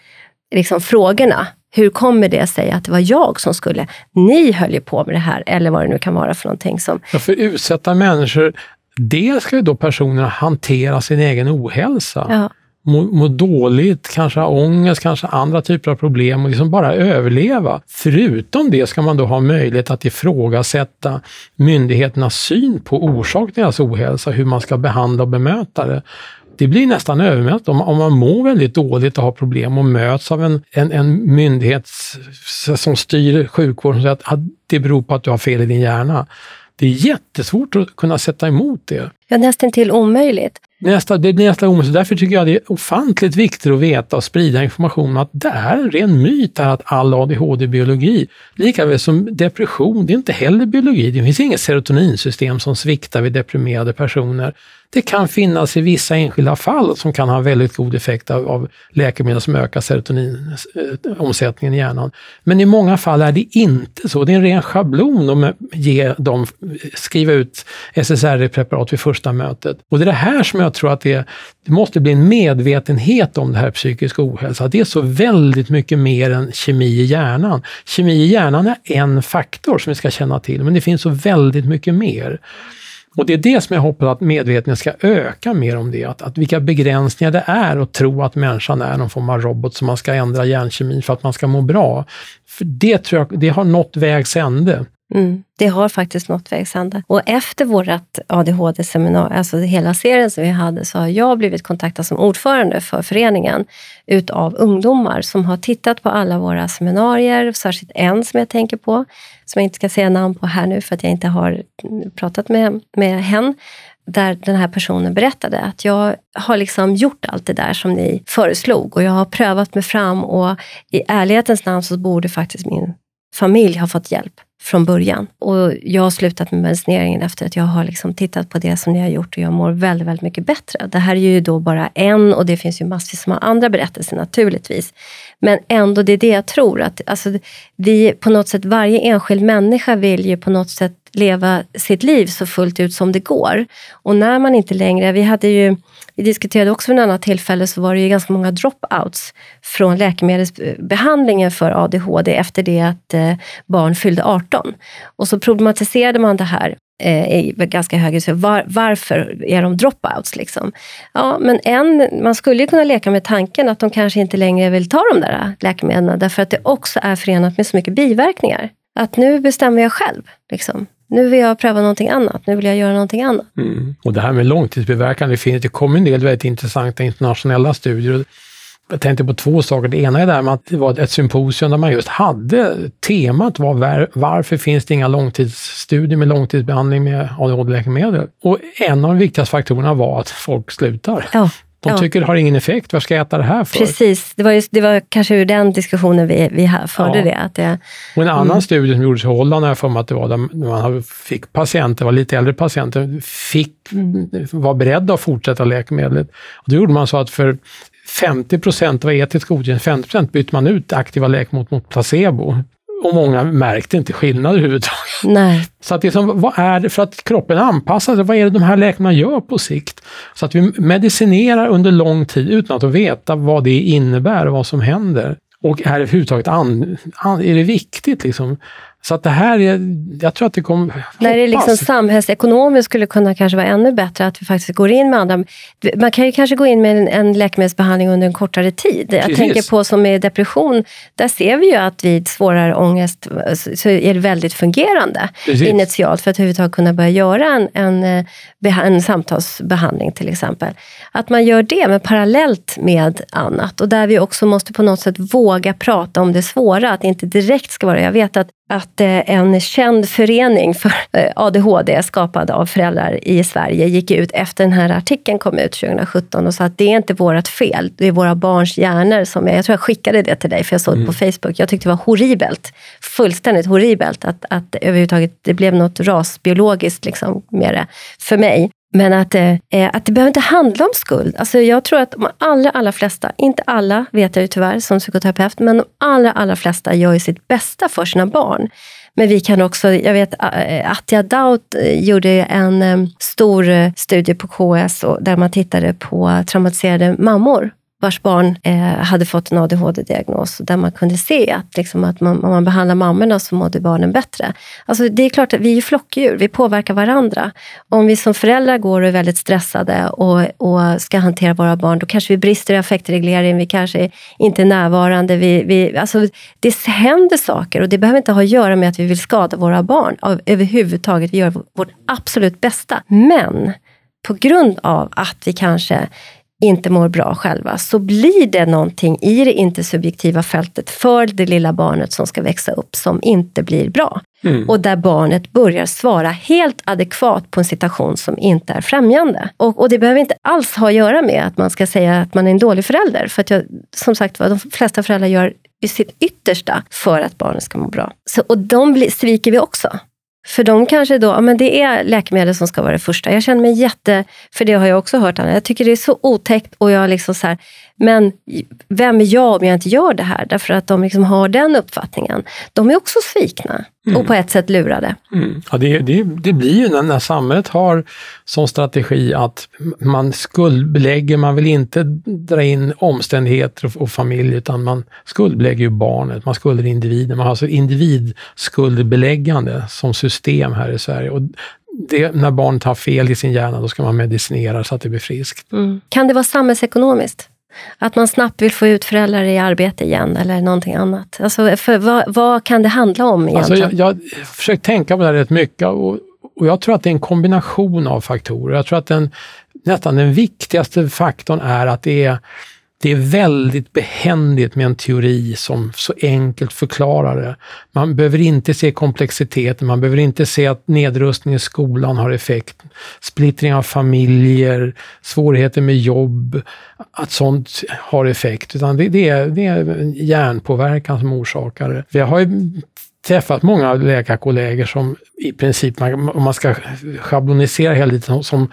liksom, frågorna. Hur kommer det sig att det var jag som skulle, ni höll ju på med det här, eller vad det nu kan vara för någonting som... Ja, för utsatta människor, dels ska ju då personerna hantera sin egen ohälsa. Ja må, må dåligt, kanske ha ångest, kanske andra typer av problem och liksom bara överleva. Förutom det ska man då ha möjlighet att ifrågasätta myndigheternas syn på orsak till deras ohälsa, hur man ska behandla och bemöta det det blir nästan övermätt om, om man mår väldigt dåligt och har problem och möts av en, en, en myndighet som styr sjukvården som säger att, att det beror på att du har fel i din hjärna. Det är jättesvårt att kunna sätta emot det. Ja, nästan till omöjligt. Nästa, det blir nästa gång, så Därför tycker jag det är ofantligt viktigt att veta och sprida information om att det är en ren myt att all ADHD är biologi. Likaväl som depression, det är inte heller biologi. Det finns inget serotoninsystem som sviktar vid deprimerade personer. Det kan finnas i vissa enskilda fall som kan ha väldigt god effekt av, av läkemedel som ökar serotoninomsättningen i hjärnan. Men i många fall är det inte så. Det är en ren schablon att ge dem, skriva ut SSRI-preparat vid första mötet. Och det är det här som jag jag tror att det, det måste bli en medvetenhet om det här psykisk ohälsa. Det är så väldigt mycket mer än kemi i hjärnan. Kemi i hjärnan är en faktor som vi ska känna till, men det finns så väldigt mycket mer. Och det är det som jag hoppas att medvetenheten ska öka mer om det, att, att vilka begränsningar det är att tro att människan är någon form av robot som man ska ändra hjärnkemin för att man ska må bra. För det tror jag, det har nått vägs ände. Mm, det har faktiskt nått vägs ände. Och efter vårt ADHD-seminarium, alltså hela serien som vi hade, så har jag blivit kontaktad som ordförande för föreningen utav ungdomar som har tittat på alla våra seminarier, särskilt en som jag tänker på, som jag inte ska säga namn på här nu för att jag inte har pratat med, med hen där den här personen berättade att jag har liksom gjort allt det där som ni föreslog och jag har prövat mig fram och i ärlighetens namn så borde faktiskt min familj har fått hjälp från början. Och jag har slutat med medicineringen efter att jag har liksom tittat på det som ni har gjort och jag mår väldigt, väldigt mycket bättre. Det här är ju då bara en och det finns ju massvis med andra berättelser naturligtvis. Men ändå, det är det jag tror att alltså, vi på något sätt, varje enskild människa vill ju på något sätt leva sitt liv så fullt ut som det går. Och när man inte längre, vi hade ju vi diskuterade också vid ett annat tillfälle, så var det ju ganska många dropouts från läkemedelsbehandlingen för ADHD efter det att eh, barn fyllde 18. Och så problematiserade man det här eh, i ganska hög grad. Var, varför är de dropouts? Liksom? Ja, men en, man skulle ju kunna leka med tanken att de kanske inte längre vill ta de där läkemedlen, därför att det också är förenat med så mycket biverkningar. Att nu bestämmer jag själv. Liksom nu vill jag pröva någonting annat, nu vill jag göra någonting annat. Mm. Och det här med långtidsbiverkan, det, finns, det kommer en del väldigt intressanta internationella studier. Jag tänkte på två saker. Det ena är det här med att det var ett symposium där man just hade temat var var, varför finns det inga långtidsstudier med långtidsbehandling med ADHD-läkemedel? Och en av de viktigaste faktorerna var att folk slutar. Ja. De tycker det har ingen effekt, vad ska jag äta det här för? Precis, det var, just, det var kanske ur den diskussionen vi, vi förde ja. det. Att det och en annan mm. studie som gjordes i Holland, jag för mig att det var, där man fick patienter, var lite äldre patienter, fick, var beredda att fortsätta läkemedlet. Och då gjorde man så att för 50 procent var etiskt godkänt, 50 procent bytte man ut aktiva läkemedel mot placebo och många märkte inte skillnad överhuvudtaget. Nej. Så att det som, vad är det för att kroppen anpassar sig? Vad är det de här läkemedlen gör på sikt? Så att vi medicinerar under lång tid utan att veta vad det innebär och vad som händer. Och är det överhuvudtaget an, an, är det viktigt? Liksom? Så att det här är, jag tror att det kommer... När det liksom samhällsekonomiskt skulle kunna kanske vara ännu bättre, att vi faktiskt går in med andra... Man kan ju kanske gå in med en, en läkemedelsbehandling under en kortare tid. Precis. Jag tänker på som med depression, där ser vi ju att vid svårare ångest så är det väldigt fungerande Precis. initialt för att överhuvudtaget kunna börja göra en, en, eh, en samtalsbehandling till exempel. Att man gör det, men parallellt med annat. Och där vi också måste på något sätt våga prata om det svåra, att det inte direkt ska vara... Jag vet att att eh, en känd förening för eh, ADHD skapad av föräldrar i Sverige gick ut efter den här artikeln kom ut 2017 och sa att det är inte vårt fel, det är våra barns hjärnor som är... Jag tror jag skickade det till dig för jag såg det på mm. Facebook. Jag tyckte det var horribelt, fullständigt horribelt att, att överhuvudtaget det blev något rasbiologiskt liksom med det för mig. Men att, eh, eh, att det behöver inte handla om skuld. Alltså jag tror att de allra, allra flesta, inte alla vet jag ju tyvärr som psykoterapeut, men de allra, allra flesta gör ju sitt bästa för sina barn. Men vi kan också, jag vet eh, Atja Daut eh, gjorde en eh, stor studie på KS där man tittade på traumatiserade mammor vars barn eh, hade fått en ADHD-diagnos, där man kunde se att, liksom, att man, om man behandlar mammorna så mådde barnen bättre. Alltså, det är klart att vi är flockdjur, vi påverkar varandra. Om vi som föräldrar går och är väldigt stressade och, och ska hantera våra barn, då kanske vi brister i affektreglering, vi kanske inte är närvarande. Vi, vi, alltså, det händer saker och det behöver inte ha att göra med att vi vill skada våra barn av, överhuvudtaget. Vi gör vårt absolut bästa. Men på grund av att vi kanske inte mår bra själva, så blir det någonting i det intersubjektiva fältet för det lilla barnet som ska växa upp som inte blir bra. Mm. Och där barnet börjar svara helt adekvat på en situation som inte är främjande. Och, och, det behöver inte alls ha att göra med att man ska säga att man är en dålig förälder. För att jag, som sagt de flesta föräldrar gör sitt yttersta för att barnet ska må bra. Så, och de sviker vi också. För de kanske då, ja men det är läkemedel som ska vara det första. Jag känner mig jätte, för det har jag också hört Anna, jag tycker det är så otäckt och jag liksom så här, men vem är jag om jag inte gör det här? Därför att de liksom har den uppfattningen. De är också svikna mm. och på ett sätt lurade. Mm. Ja, det, det, det, blir ju när, när samhället har som strategi att man skuldbelägger, man vill inte dra in omständigheter och, och familj, utan man skuldbelägger ju barnet, man skuldar individen. Man har alltså individskuldbeläggande som system här i Sverige. Och det, när barnet har fel i sin hjärna, då ska man medicinera så att det blir friskt. Mm. Kan det vara samhällsekonomiskt? Att man snabbt vill få ut föräldrar i arbete igen eller någonting annat. Alltså, för vad, vad kan det handla om alltså, egentligen? Alltså jag, jag har försökt tänka på det här rätt mycket och, och jag tror att det är en kombination av faktorer. Jag tror att den, nästan den viktigaste faktorn är att det är det är väldigt behändigt med en teori som så enkelt förklarar det. Man behöver inte se komplexiteten, man behöver inte se att nedrustning i skolan har effekt. Splittring av familjer, svårigheter med jobb, att sånt har effekt. Utan det, det, är, det är hjärnpåverkan som orsakar det. Vi har ju träffat många läkarkollegor som i princip, om man ska schablonisera hela tiden, som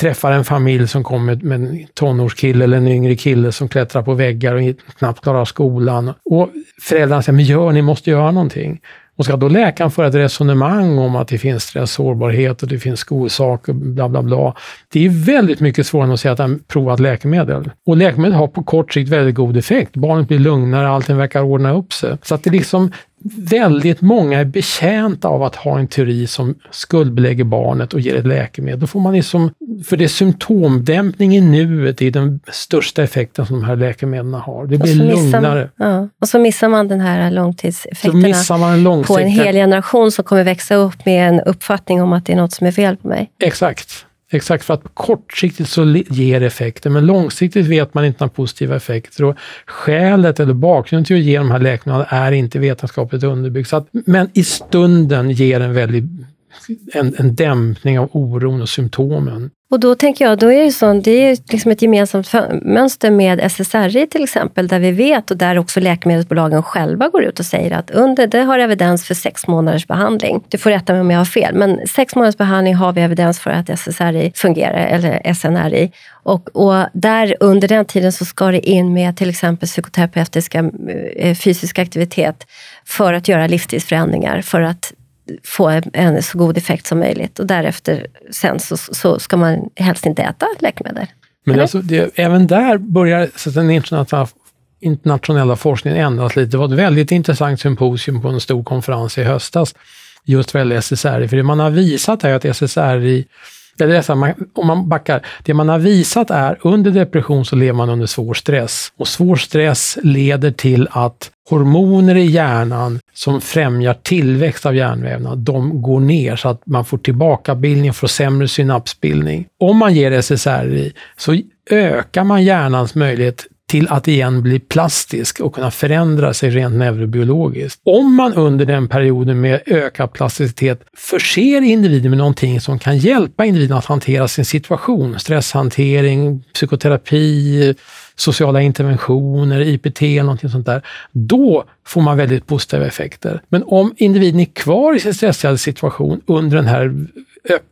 träffar en familj som kommer med en tonårskille eller en yngre kille som klättrar på väggar och knappt klarar skolan. Och föräldrarna säger, men gör, ni måste göra någonting. Och ska då läkaren föra ett resonemang om att det finns stress, sårbarhet och det finns skolsaker, bla bla bla. Det är väldigt mycket svårare än att säga att han provat läkemedel. Och läkemedel har på kort sikt väldigt god effekt. Barnet blir lugnare, allting verkar ordna upp sig. Så att det liksom, väldigt många är betjänta av att ha en teori som skuldbelägger barnet och ger ett läkemedel. Då får man liksom, för det är symptomdämpning i nuet, det är den största effekten som de här läkemedlen har. Det blir lugnare. ja. Och så missar man den här långtidseffekterna en på en hel generation som kommer växa upp med en uppfattning om att det är något som är fel på mig. Exakt. Exakt, för att kortsiktigt så ger effekter, men långsiktigt vet man inte några positiva effekter. Och skälet eller bakgrunden till att ge de här läkemedlen är inte vetenskapligt underbyggt. Så att, men i stunden ger en väldigt en, en dämpning av oron och symptomen. Och då tänker jag, då är det, så, det är liksom ett gemensamt mönster med SSRI till exempel, där vi vet och där också läkemedelsbolagen själva går ut och säger att under, det har evidens för sex månaders behandling. Du får rätta mig om jag har fel, men sex månaders behandling har vi evidens för att SSRI fungerar, eller SNRI. Och, och där under den tiden så ska det in med till exempel psykoterapeutiska eh, fysisk aktivitet för att göra livsstilsförändringar, för att få en så god effekt som möjligt. Och därefter sen så, så ska man helst inte äta läkemedel. Men alltså, det, även där börjar så den internationella, internationella forskningen ändras lite. Det var ett väldigt intressant symposium på en stor konferens i höstas just vad gäller SSRI. För det man har visat är att SSRI eller man, om man backar, det man har visat är under depression så lever man under svår stress. Och svår stress leder till att hormoner i hjärnan som främjar tillväxt av hjärnvävnad, de går ner så att man får tillbakabildning, får sämre synapsbildning. Om man ger SSRI så ökar man hjärnans möjlighet till att igen bli plastisk och kunna förändra sig rent neurobiologiskt. Om man under den perioden med ökad plasticitet förser individen med någonting som kan hjälpa individen att hantera sin situation, stresshantering, psykoterapi, sociala interventioner, IPT eller någonting sånt där, då får man väldigt positiva effekter. Men om individen är kvar i sin stressade situation under den här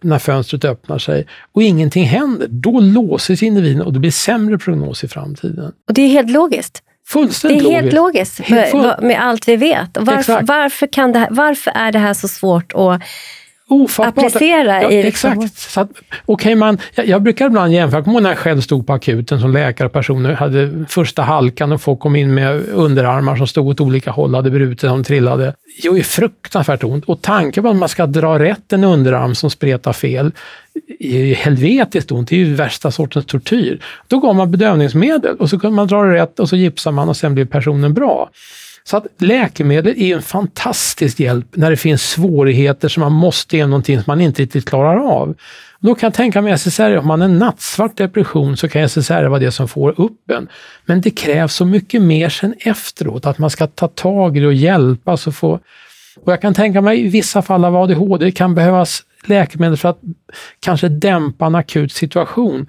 när fönstret öppnar sig och ingenting händer, då låses individen och det blir sämre prognos i framtiden. Och det är helt logiskt. Fullständigt det är helt logiskt, logiskt med, med, allt vi vet. Varför, varför, kan det här, varför är det här så svårt att Ofattbart. applicera ja, i... Liksom. Exakt. Så att, okay, man, jag, jag brukar ibland jämföra, jag när jag själv stod på akuten som läkare, personer hade första halkan och folk kom in med underarmar som stod åt olika håll, hade brutit som trillade. Det gör ju fruktansvärt ont. Och tanken på att man ska dra rätt en underarm som spretar fel är ju helvetiskt ont. Det är ju värsta sortens tortyr. Då gav man bedövningsmedel och så kunde man dra det rätt och så gipsar man och sen blir personen bra. Så att läkemedel är en fantastisk hjälp när det finns svårigheter som man måste ge någonting som man inte riktigt klarar av. Då kan jag tänka mig SSRI, om man har en nattsvart depression så kan SSRI vara det som får upp en. Men det krävs så mycket mer sen efteråt, att man ska ta tag i det och hjälpas och få... Och jag kan tänka mig i vissa fall av ADHD kan behövas läkemedel för att kanske dämpa en akut situation.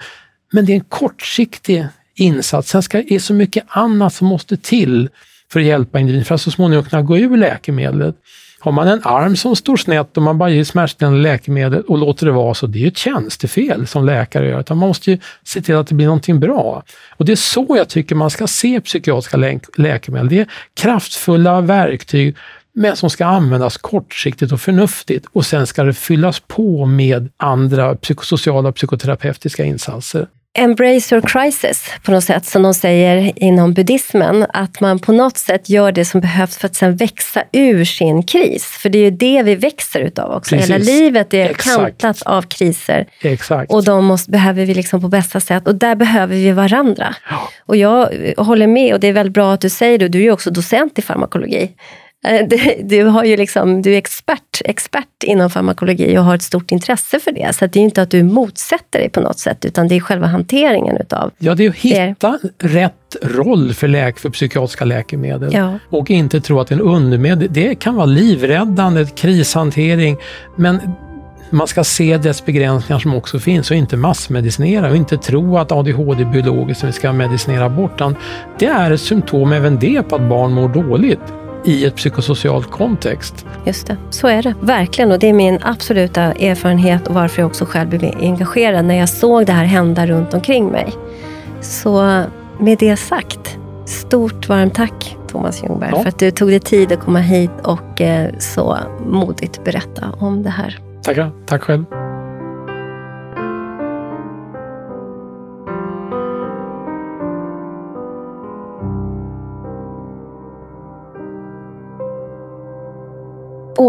Men det är en kortsiktig insats. Sen ska, det så mycket annat som måste till för att hjälpa individen för att så småningom kunna gå ur läkemedlet. Har man en arm som står snett och man bara ger smärtstillande läkemedel och låter det vara så, det är ju ett tjänstefel som läkare gör. Utan man måste ju se till att det blir någonting bra. Och det är så jag tycker man ska se psykiatriska lä läkemedel. Det är kraftfulla verktyg men som ska användas kortsiktigt och förnuftigt och sen ska det fyllas på med andra psykosociala och psykoterapeutiska insatser. Embrace your crisis på något sätt, som de säger inom buddhismen. Att man på något sätt gör det som behövs för att sen växa ur sin kris. För det är ju det vi växer utav också. Precis. Hela livet är Exakt. kantat av kriser. Exakt. Och de måste, behöver vi liksom på bästa sätt. Och där behöver vi varandra. Ja. Och jag håller med, och det är väldigt bra att du säger det. Du är ju också docent i farmakologi. Eh, du, har ju liksom, du är expert, expert inom farmakologi och har ett stort intresse för det. Så det är inte att du motsätter dig på något sätt, utan det är själva hanteringen utav Ja, det är att hitta det. rätt roll för, läk, för psykiatriska läkemedel. Ja. Och inte tro att en undermedel, det kan vara livräddande, krishantering, men man ska se dess begränsningar som också finns och inte massmedicinera och inte tro att ADHD är biologiskt som vi ska medicinera bort. Det är ett symptom även det på att barn mår dåligt i ett psykosocialt kontext. Just det, så är det. Verkligen. Och det är min absoluta erfarenhet och varför jag också själv blev engagerad när jag såg det här hända runt omkring mig. Så med det sagt, stort varmt tack Thomas Ljungberg ja. för att du tog dig tid att komma hit och eh, så modigt berätta om det här. Tackar. Tack själv.